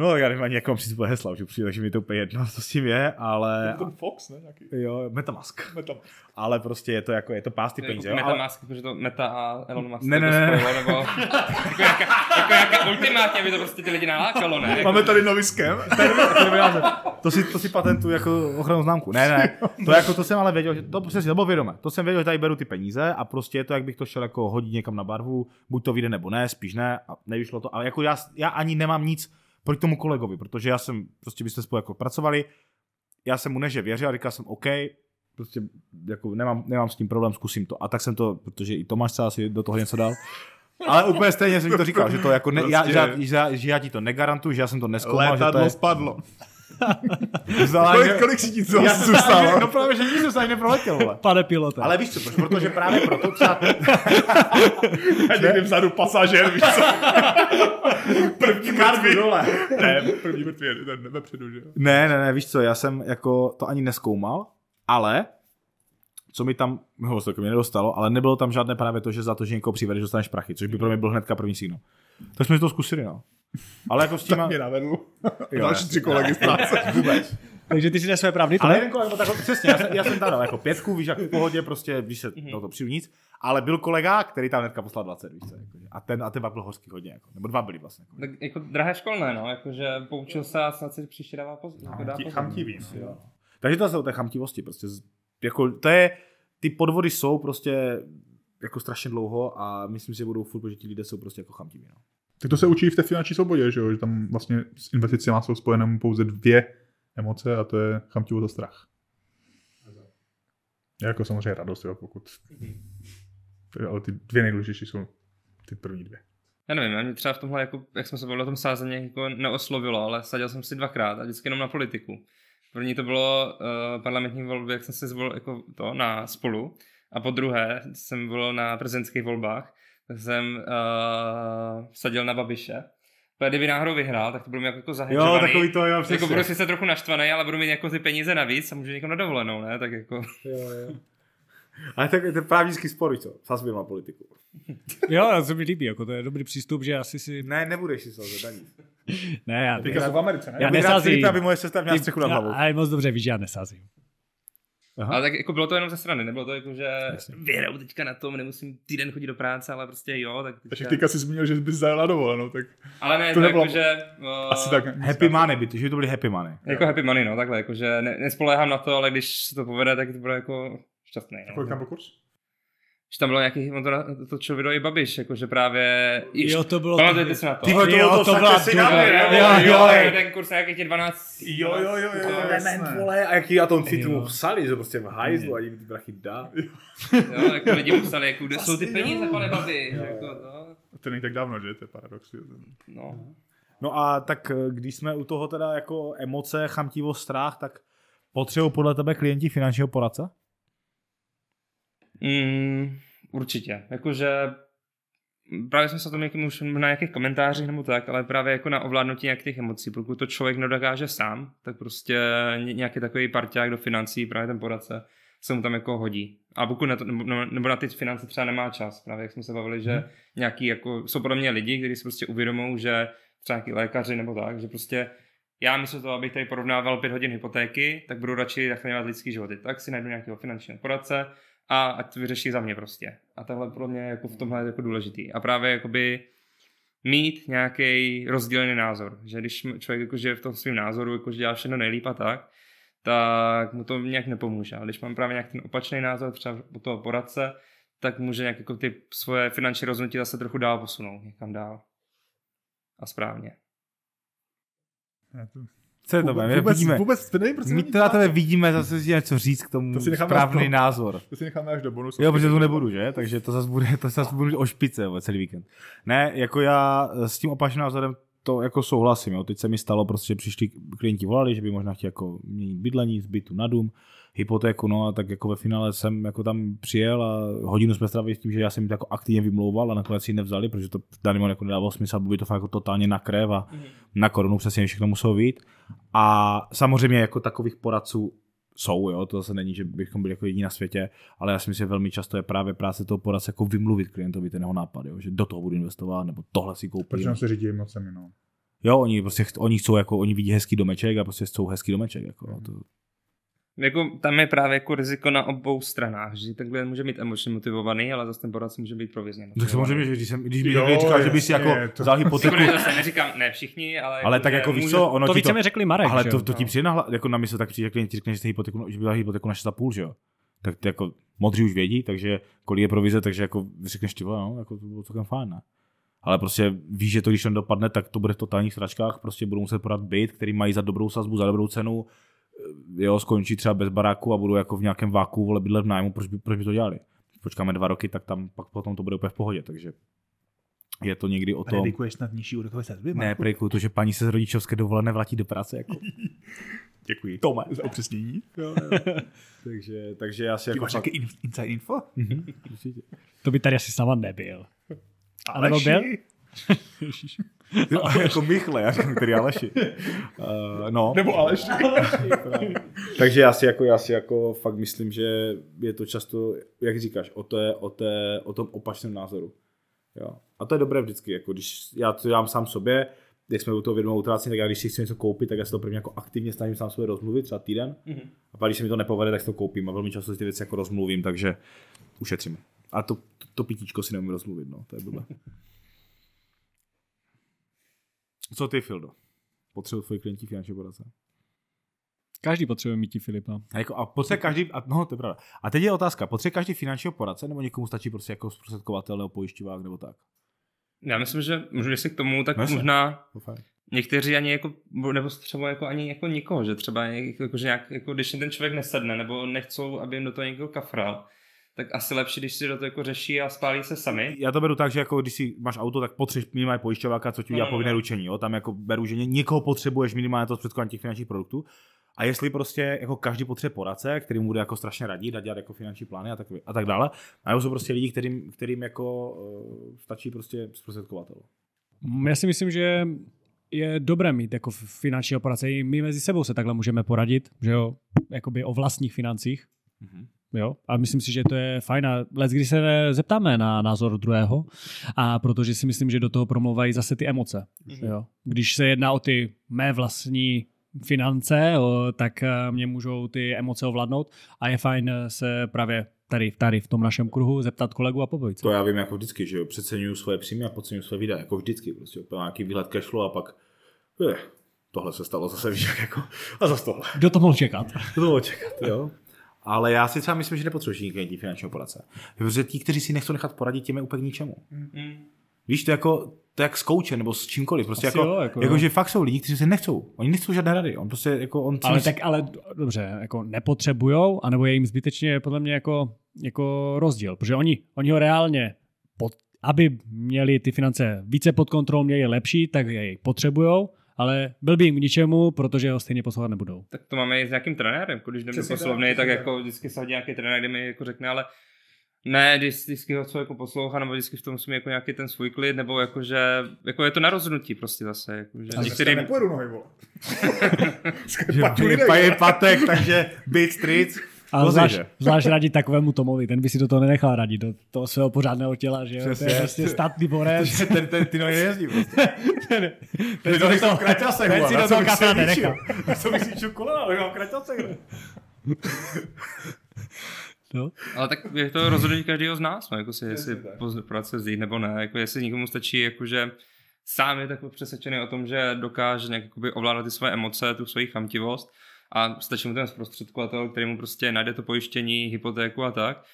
no, já nevím ani, jak mám přizpůsobit hesla, už upřímně, takže mi to úplně jedno, co s tím je, ale... Ten Fox, ne? Nějaký. Jo, Metamask. Metam. Ale prostě je to jako, je to pásty peníze. jo, ale- Metamask, protože to Meta a Elon Musk Ne, to ne, ne, spojilo, nebo jako jaká, jako jaká ultimátně, aby to prostě ty lidi nalákalo, ne? Jako, Máme tady nový skem. (laughs) To si, to si patentuju jako ochranu známku. Ne, ne, to jako to jsem ale věděl, že to přesně, to bylo vědomé. To jsem věděl, že tady beru ty peníze a prostě je to, jak bych to šel jako hodit někam na barvu, buď to vyjde nebo ne, spíš ne a nevyšlo to. Ale jako já, já ani nemám nic proti tomu kolegovi, protože já jsem, prostě byste spolu jako pracovali, já jsem mu neže věřil a říkal jsem OK, prostě jako nemám, nemám s tím problém, zkusím to. A tak jsem to, protože i Tomáš se asi do toho něco dal, ale úplně stejně jsem ti to říkal, že to jako ne, já, Prostě- že, že, že, já ti to negarantuju, že já jsem to neskoumal, že to Letadlo je... spadlo. Vzala, Kolik, že- kolik si ti to já zůstalo? No právě, že nic se ani neproletěl, vole. Pane pilote. Ale víš co, proč? Protože právě proto třeba... (laughs) A někdy vzadu pasažér, víš co? (laughs) První mrtvý. dole. Ne, první mrtvý je ten vepředu, že jo? Ne, ne, ne, víš co, já jsem jako to ani neskoumal, ale co mi tam, no, se to mně nedostalo, ale nebylo tam žádné právě to, že za to, že někoho přivedeš, dostaneš prachy, což by pro mě byl hnedka první signál. Tak jsme si to zkusili, no. Ale jako s tím... Tak mě navedl. Jo, Další tři kolegy z práce. Vůbec. Takže ty si své pravdy, Ale jeden kolega, tak přesně, já jsem, já jsem tam dal jako pětku, víš, jak v pohodě, prostě, víš se, no to přijdu nic, ale byl kolega, který tam hnedka poslal 20, víš co, jako, a ten, a ten pak byl hořký hodně, jako, nebo dva byli vlastně. Jako. Tak jako drahé školné, no, jakože poučil se a snad si příště dává pozor. Jako dá pozor. Chamtivý. Jo. Takže to jsou té chamtivosti, prostě, jako, to je, ty podvody jsou prostě jako strašně dlouho a myslím si, že budou furt, protože ti lidé jsou prostě jako chamtiví, no. Tak to se učí v té finanční svobodě, že jo? Že tam vlastně s investicemi jsou spojené pouze dvě emoce a to je chamtivost a strach. Je jako samozřejmě radost, jo, pokud... Ale ty dvě nejdůležitější jsou ty první dvě. Já nevím, mě třeba v tomhle, jako, jak jsme se bavili o tom sázení, jako neoslovilo, ale sadil jsem si dvakrát a vždycky jenom na politiku. První to bylo uh, parlamentní volby, jak jsem se zvolil jako to na spolu. A po druhé jsem byl na prezidentských volbách, jsem uh, sadil na Babiše. Protože kdyby náhodou vyhrál, tak to bylo jako, jako zahedžovaný. to, jo, Jako budu sice trochu naštvaný, ale budu mít jako ty peníze navíc a můžu někam na dovolenou, ne? Tak jako... Jo, jo. (laughs) Ale tak ten právnický spor, víš co, sazbil na politiku. Jo, to mi líbí, jako to je dobrý přístup, že asi si... Ne, nebudeš si sazit daní. Ne, já, Teďka jsou v Americe, ne? Já Já bych rád nesázím. Aby moje sestra měla střechu nad hlavou. Ale moc dobře víš, že já nesázím. Aha. Ale tak jako bylo to jenom ze strany, nebylo to jako, že vyhraju teďka na tom, nemusím týden chodit do práce, ale prostě jo, tak Takže teďka... teďka jsi zmínil, že bys zajela dovolenou, tak Ale ne, to to nebylo- jako, že... Uh, (laughs) asi tak. Happy money by, že by to byly happy money. Jako happy money, no, takhle, jakože ne, nespoléhám na to, ale když se to povede, tak to bude jako šťastný. Kolik tam No. byl kurz? Že tam bylo nějaký, on to na- točil video i Babiš, jakože právě... Jo, to bylo... Pamatujete si na to? Ty to, Jo, to, to to byla si na mě, jo, jo, jo, ten kurz nějaký těch 12... jo, jo, jo, jo, dement, vole, a jaký a to si Jo. tomu psali, že prostě v hajzlu a jim ty brachy dá. Jo, jako lidi mu psali, jako, kde jsou ty peníze, pane Babiš, jako to... To není tak dávno, že? To je paradox. No. No a tak eh, když jsme u toho teda jako emoce, chamtivost, strach, tak potřebují podle tebe klienti finančního poradce? Mm, určitě. Jakože právě jsme se o tom někým už na nějakých komentářích nebo tak, ale právě jako na ovládnutí nějakých těch emocí. Pokud to člověk nedokáže sám, tak prostě ně- nějaký takový parťák do financí, právě ten poradce, se mu tam jako hodí. A pokud na to, nebo, nebo na ty finance třeba nemá čas, právě jak jsme se bavili, že nějaký jako, jsou podle mě lidi, kteří si prostě uvědomují, že třeba nějaký lékaři nebo tak, že prostě já místo toho, abych tady porovnával pět hodin hypotéky, tak budu radši zachraňovat lidský životy. Tak si najdu nějakého finančního poradce a ať to vyřeší za mě prostě. A tohle pro mě jako v tomhle je jako důležitý. A právě jakoby mít nějaký rozdílený názor. Že když člověk jako žije v tom svém názoru, jako že dělá všechno nejlíp a tak, tak mu to nějak nepomůže. Ale když mám právě nějak ten opačný názor, třeba u toho poradce, tak může nějak jako ty svoje finanční rozhodnutí zase trochu dál posunout, někam dál. A správně. Co je to, Vůbec, my vůbec, vidíme, vůbec, to není prostě my teda práce. tebe vidíme zase si něco říct k tomu To si správný to. názor. To si necháme až do bonusu. Jo, protože to nebudu, že? Takže to zase bude, to zase budu o špice celý víkend. Ne, jako já s tím opačným názorem to jako souhlasím. Jo. Teď se mi stalo prostě, že přišli klienti volali, že by možná chtěli jako měnit bydlení z bytu na dům, hypotéku, no a tak jako ve finále jsem jako tam přijel a hodinu jsme strávili s tím, že já jsem jim to jako aktivně vymlouval a nakonec si ji nevzali, protože to moment jako nedávalo smysl, aby to fakt jako totálně na krev a na korunu přesně všechno muselo být. A samozřejmě jako takových poradců jsou, jo, to zase není, že bychom byli jako jediní na světě, ale já si myslím, že velmi často je právě práce toho poradce jako vymluvit klientovi ten jeho nápad, jo, že do toho budu investovat, nebo tohle si koupím. Protože on se řídí emocemi, no. Jo, oni prostě oni chcou jako, oni vidí hezký domeček a prostě chcou hezký domeček, jako, jo, to, Jako, tam je právě jako riziko na obou stranách, že takhle může být emočně motivovaný, ale zase ten poradce může být provizně tak samozřejmě, že když, jsem, když mi Jo, někdo říkal, že by si jako to- vzal hypotéku, Jako, zase neříkám, ne všichni, ale... ale tak že jako víš co, ono To ti více mi řekli Marek, ale že to, to ti přijde na hla, jako na místo, tak přijde klient ti řekne, že, jsi hypotéku, že by dal hypotéku na 6,5, že jo. Tak ty jako modří už vědí, takže kolik je provize, takže jako řekneš ty vole, no, jako to bylo celkem fajn, ne? Ale prostě víš, že to, když to dopadne, tak to bude v totálních sračkách, prostě budou muset podat byt, který mají za dobrou sazbu, za dobrou cenu, jo, skončí třeba bez baráku a budou jako v nějakém váku vole bydlet v nájmu, proč by, proč by to dělali? Počkáme dva roky, tak tam pak potom to bude úplně v pohodě, takže je to někdy o tom... Predikuješ snad nižší úrokové sazby? Ne, predikuju to, že paní se z rodičovské dovolené vrátí do práce. Jako. (laughs) Děkuji. Tome. Za upřesnění. (laughs) takže, takže já si Ty jako máš nějaký in- inside info? Mhm. To by tady asi sama nebyl. A nebo byl? (laughs) (laughs) Jo, jako Michle, já řeknu, který Aleši. Uh, no, Nebo Aleš. (laughs) takže já si, jako, já si jako fakt myslím, že je to často, jak říkáš, o, té, o, té, o tom opačném názoru. Jo. A to je dobré vždycky, jako když já to dělám sám sobě, když jsme u toho vědomou utrácení, tak já když si chci něco koupit, tak já se to prvně jako aktivně snažím sám sobě rozmluvit, třeba týden. Mm-hmm. A pak, když se mi to nepovede, tak si to koupím a velmi často si ty věci jako rozmluvím, takže ušetřím. A to, to, to pitíčko si neumím rozmluvit, no, to je blbé. (laughs) Co ty, Fildo? Potřebují tvoji klienti finanční poradce? Každý potřebuje mít ti Filipa. A, jako, a potřebuje každý, a, no to je pravda. A teď je otázka, potřebuje každý finančního poradce, nebo někomu stačí prostě jako zprostředkovatel nebo pojišťovák nebo tak? Já myslím, že můžu si k tomu, tak No jasně. možná To fajn. někteří ani jako, nebo třeba jako ani jako nikoho, že třeba jako, že nějak, jako když ten člověk nesedne, nebo nechcou, aby jim do toho někdo kafral, tak asi lepší, když si do toho jako řeší a spálí se sami. Já to beru tak, že jako když si máš auto, tak potřebuješ minimálně pojišťováka, co ti udělá No, povinné no. ručení. Jo? Tam jako beru, že ně- někoho potřebuješ minimálně to zprostředkování těch finančních produktů. A jestli prostě jako každý potřebuje poradce, který mu bude jako strašně radit a dělat jako finanční plány a tak, a tak dále. A nebo jsou prostě lidi, kterým, kterým jako uh, stačí prostě zprostředkovatel. Já si myslím, že je dobré mít jako finančního poradce. I my mezi sebou se takhle můžeme poradit, že jo, jakoby o vlastních financích. Mhm. Jo? A myslím si, že to je fajn. A let, když se zeptáme na názor druhého, a protože si myslím, že do toho promluvají zase ty emoce. Jo? Když se jedná o ty mé vlastní finance, o, tak eh, mě můžou ty emoce ovládnout a je fajn eh, se právě tady, tady v tom našem kruhu zeptat kolegu a pobavit se. To já vím jako vždycky, že jo, přeceňuju svoje příjmy a podceňuju svoje výdaje, jako vždycky, prostě úplně nějaký výhled cashflow a pak, je, tohle se stalo zase, víš, jak jako, a zase tohle. Kdo to mohl čekat? To bylo čekat, jo. Ale já si třeba myslím, že nepotřebuješ klienti finančního poradce. Protože ti, kteří si nechcou nechat poradit, těm je úplně k ničemu. Mm. Víš, to je jako, to je jak s koučem nebo s čímkoliv. Prostě Asi jako, jo, jako jako, jo. že fakt jsou lidi, kteří se nechcou. Oni nechcou žádné rady. On prostě jako, on Ale tak, ale dobře, jako nepotřebujou, anebo je jim zbytečně podle mě jako, jako rozdíl, protože oni, oni ho reálně, pod, aby měli ty finance více pod kontrolou, měli je lepší, tak je jej potřebujou, ale byl by jim k ničemu, protože ho stejně poslouchat nebudou. Tak to máme i s nějakým trenérem, když jdeme do poslovny, tak jako vždycky se hodí nějaký trenér, kde mi jako řekne, ale ne, když vždycky ho co jako poslouchá, nebo vždycky v tom musím jako nějaký ten svůj klid, nebo jako, že, jako je to na rozhodnutí prostě zase, jako, že Ale některým, nepojedu nohy, vole. (laughs) že je, patek, takže beat streets. A Pozri, zvlášť, že? zvlášť radit takovému Tomovi, ten by si do toho nenechal radit, do toho svého pořádného těla, že jo? To je prostě statný borec. Že (laughs) ten, ten, ty nohy nejezdí prostě. (laughs) ten, Ty to nejsou kraťasek, ten vole, si do toho kafra nenechal. Co bych si kolena, ale mám kraťasek. (laughs) no. ale tak je to rozhodnutí každého z nás, no, jako si, jestli práce vzít nebo ne, jako jestli někomu stačí, jakože sám je tak přesvědčený o tom, že dokáže nějak ovládat ty své emoce, tu svoji chamtivost a stačí mu ten zprostředkovatel, který mu prostě najde to pojištění, hypotéku a tak,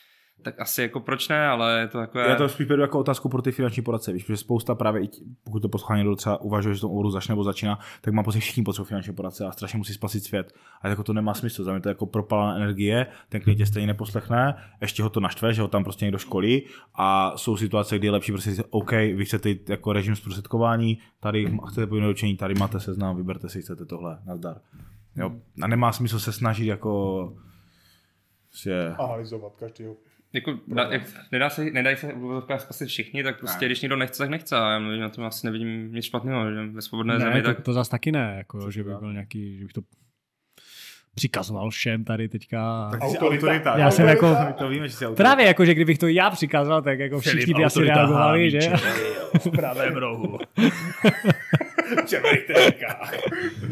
tak asi jako proč ne, ale je to takové... Já to spíš beru jako otázku pro ty finanční poradce, víš, protože spousta právě, pokud to poslouchá někdo třeba uvažuje, že to oboru začne nebo začíná, tak má pocit, všichni potřebují finanční poradce a strašně musí spasit svět. A jako to nemá smysl, za mě to jako propalaná energie, ten klient tě stejně neposlechne, ještě ho to naštve, že ho tam prostě někdo školí a jsou situace, kdy je lepší prostě říct, OK, vy chcete jít jako režim zprostředkování, tady chcete povinné tady máte seznam, vyberte si, chcete tohle, nazdar. Jo? A nemá smysl se snažit jako že Analyzovat každýho. Jako, jak, nedá se, nedají se v spasit všichni, tak prostě, Ne. když někdo nechce, tak nechce. A já mluvím, na tom asi nevidím nic špatného, že ve svobodné zemi, Ne, to, tak to zase taky ne, jako, že by byl nějaký, že bych to přikazoval všem tady teďka. Tak Autorita. autorita. Já jsem jako- To víme, že jsi autorita. Právě jako, že kdybych to já přikazoval, tak jako všichni by asi reagovali, že? v (laughs) pravém rohu.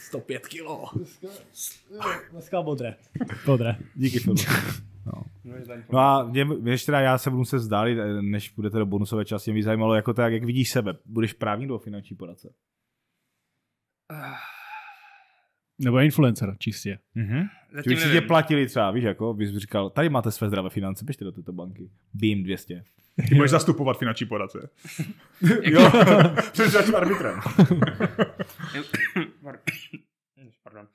105 kilo. Dneska modré. Modré. Díky, Filu. No a mě, než teda já se budu muset vzdálit, než půjdete do bonusové části, mě by zajímalo, jako tak, jak vidíš sebe. Budeš právní nebo finanční poradce? Nebo influencer čistě. Mhm. zatím Kdyby si tě platili třeba, víš, jako bys říkal, tady máte své zdravé finance, běžte do této banky. Beam 200. Ty budeš zastupovat finanční poradce. (laughs) Jo, (laughs) před dalším arbitrem. (coughs) Pardon.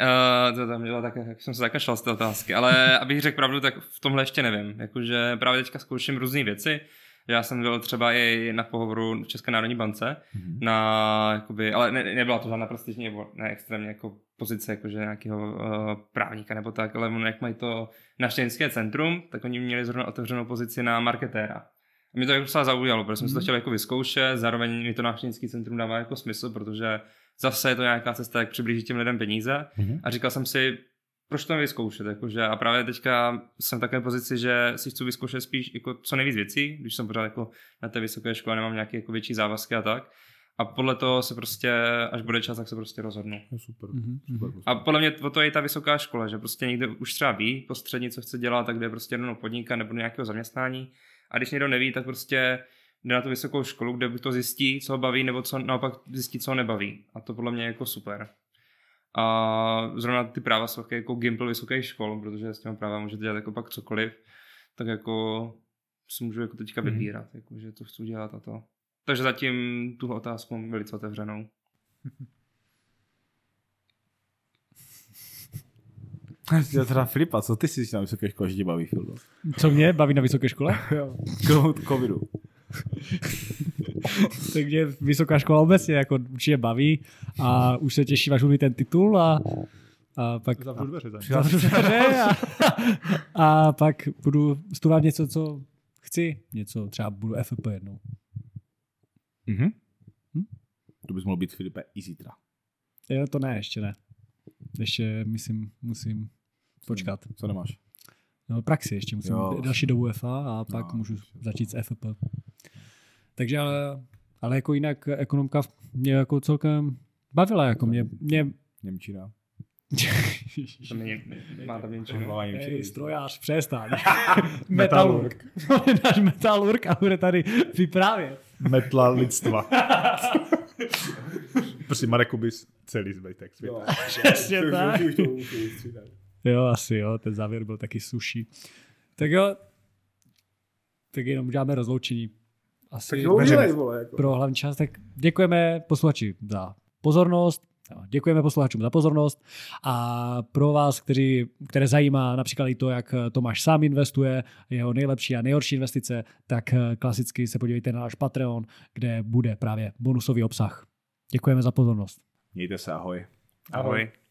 Uh, to tam dělá tak, jak jsem se zakašlal z té otázky, ale abych řekl pravdu, tak v tomhle ještě nevím. Jakože právě teďka zkouším různé věci. Já jsem byl třeba i na pohovoru v České národní bance, mm-hmm. na, jakoby, ale ne, nebyla to žádná prestižní nebo ne extrémně jako pozice jakože nějakého uh, právníka nebo tak, ale jak mají to naštěnské centrum, tak oni měli zrovna otevřenou pozici na marketéra. A mě to jako docela zaujalo, protože jsem si to mhm. chtěl jako vyzkoušet, zároveň mi to návštěvnický centrum dává jako smysl, protože zase je to nějaká cesta, jak přiblížit těm lidem peníze. Mm-hmm. A říkal jsem si, proč to vyzkoušet, jakože a právě teďka jsem v takové pozici, že si chci vyzkoušet spíš jako co nejvíc věcí, když jsem pořád jako na té vysoké škole, nemám nějaké jako větší závazky a tak. A podle toho se prostě, až bude čas, tak se prostě rozhodnu. Je super. Mm-hmm. super, super. A podle mě o to je ta vysoká škola, že prostě někdo už třeba ví postřední, co chce dělat, tak jde prostě jenom podnikat nebo nějakého zaměstnání. A když někdo neví, tak prostě jde na tu vysokou školu, kde to zjistí, co ho baví, nebo co naopak zjistí, co ho nebaví. A to podle mě je jako super. A zrovna ty práva jsou jako gimpl vysokých škol, protože s těmi práva můžete dělat jako pak cokoliv, tak jako si můžu jako teďka mhm. vybírat, mm-hmm. jako, že to chci dělat a to. Takže zatím tuhle otázku mám velice otevřenou. Já teda Filipa, co ty si na vysoké škole, že tě baví film? Co mě baví na vysoké škole? jo. Covidu. (laughs) tak mě vysoká škola obecně jako určitě baví a už se těším, až ten titul a, a pak... Zavřu dveře. Zavřu dveře a, a pak budu studovat něco, co chci. Něco, třeba budu FP jednou. Mhm. Hm? To bys mohl být Filipe i zítra. Jo, to ne, ještě ne. Ještě, myslím, musím počkat. Co nemáš? No, praxi ještě musím jo. další do UFA a pak no, můžu začít s FP. Takže ale, ale jako jinak ekonomka mě jako celkem bavila, jako mě, mě Němčina. (laughs) to mě, má tam Němčinu. Hey, strojář, přestaň. (laughs) metalurg. (laughs) Náš metalurg a bude tady vyprávět. Metla lidstva. prostě Mareku bys celý zbytek světa. Přesně tak. Jo, asi jo, ten závěr byl taky suší. Tak jo, tak jenom uděláme rozloučení asi tak udělej, vole, jako. pro hlavní část. Tak děkujeme posluchači za pozornost. Děkujeme posluchačům za pozornost a pro vás, kteří, které zajímá například i to, jak Tomáš sám investuje, jeho nejlepší a nejhorší investice, tak klasicky se podívejte na náš Patreon, kde bude právě bonusový obsah. Děkujeme za pozornost. Mějte se, ahoj. Ahoj. ahoj.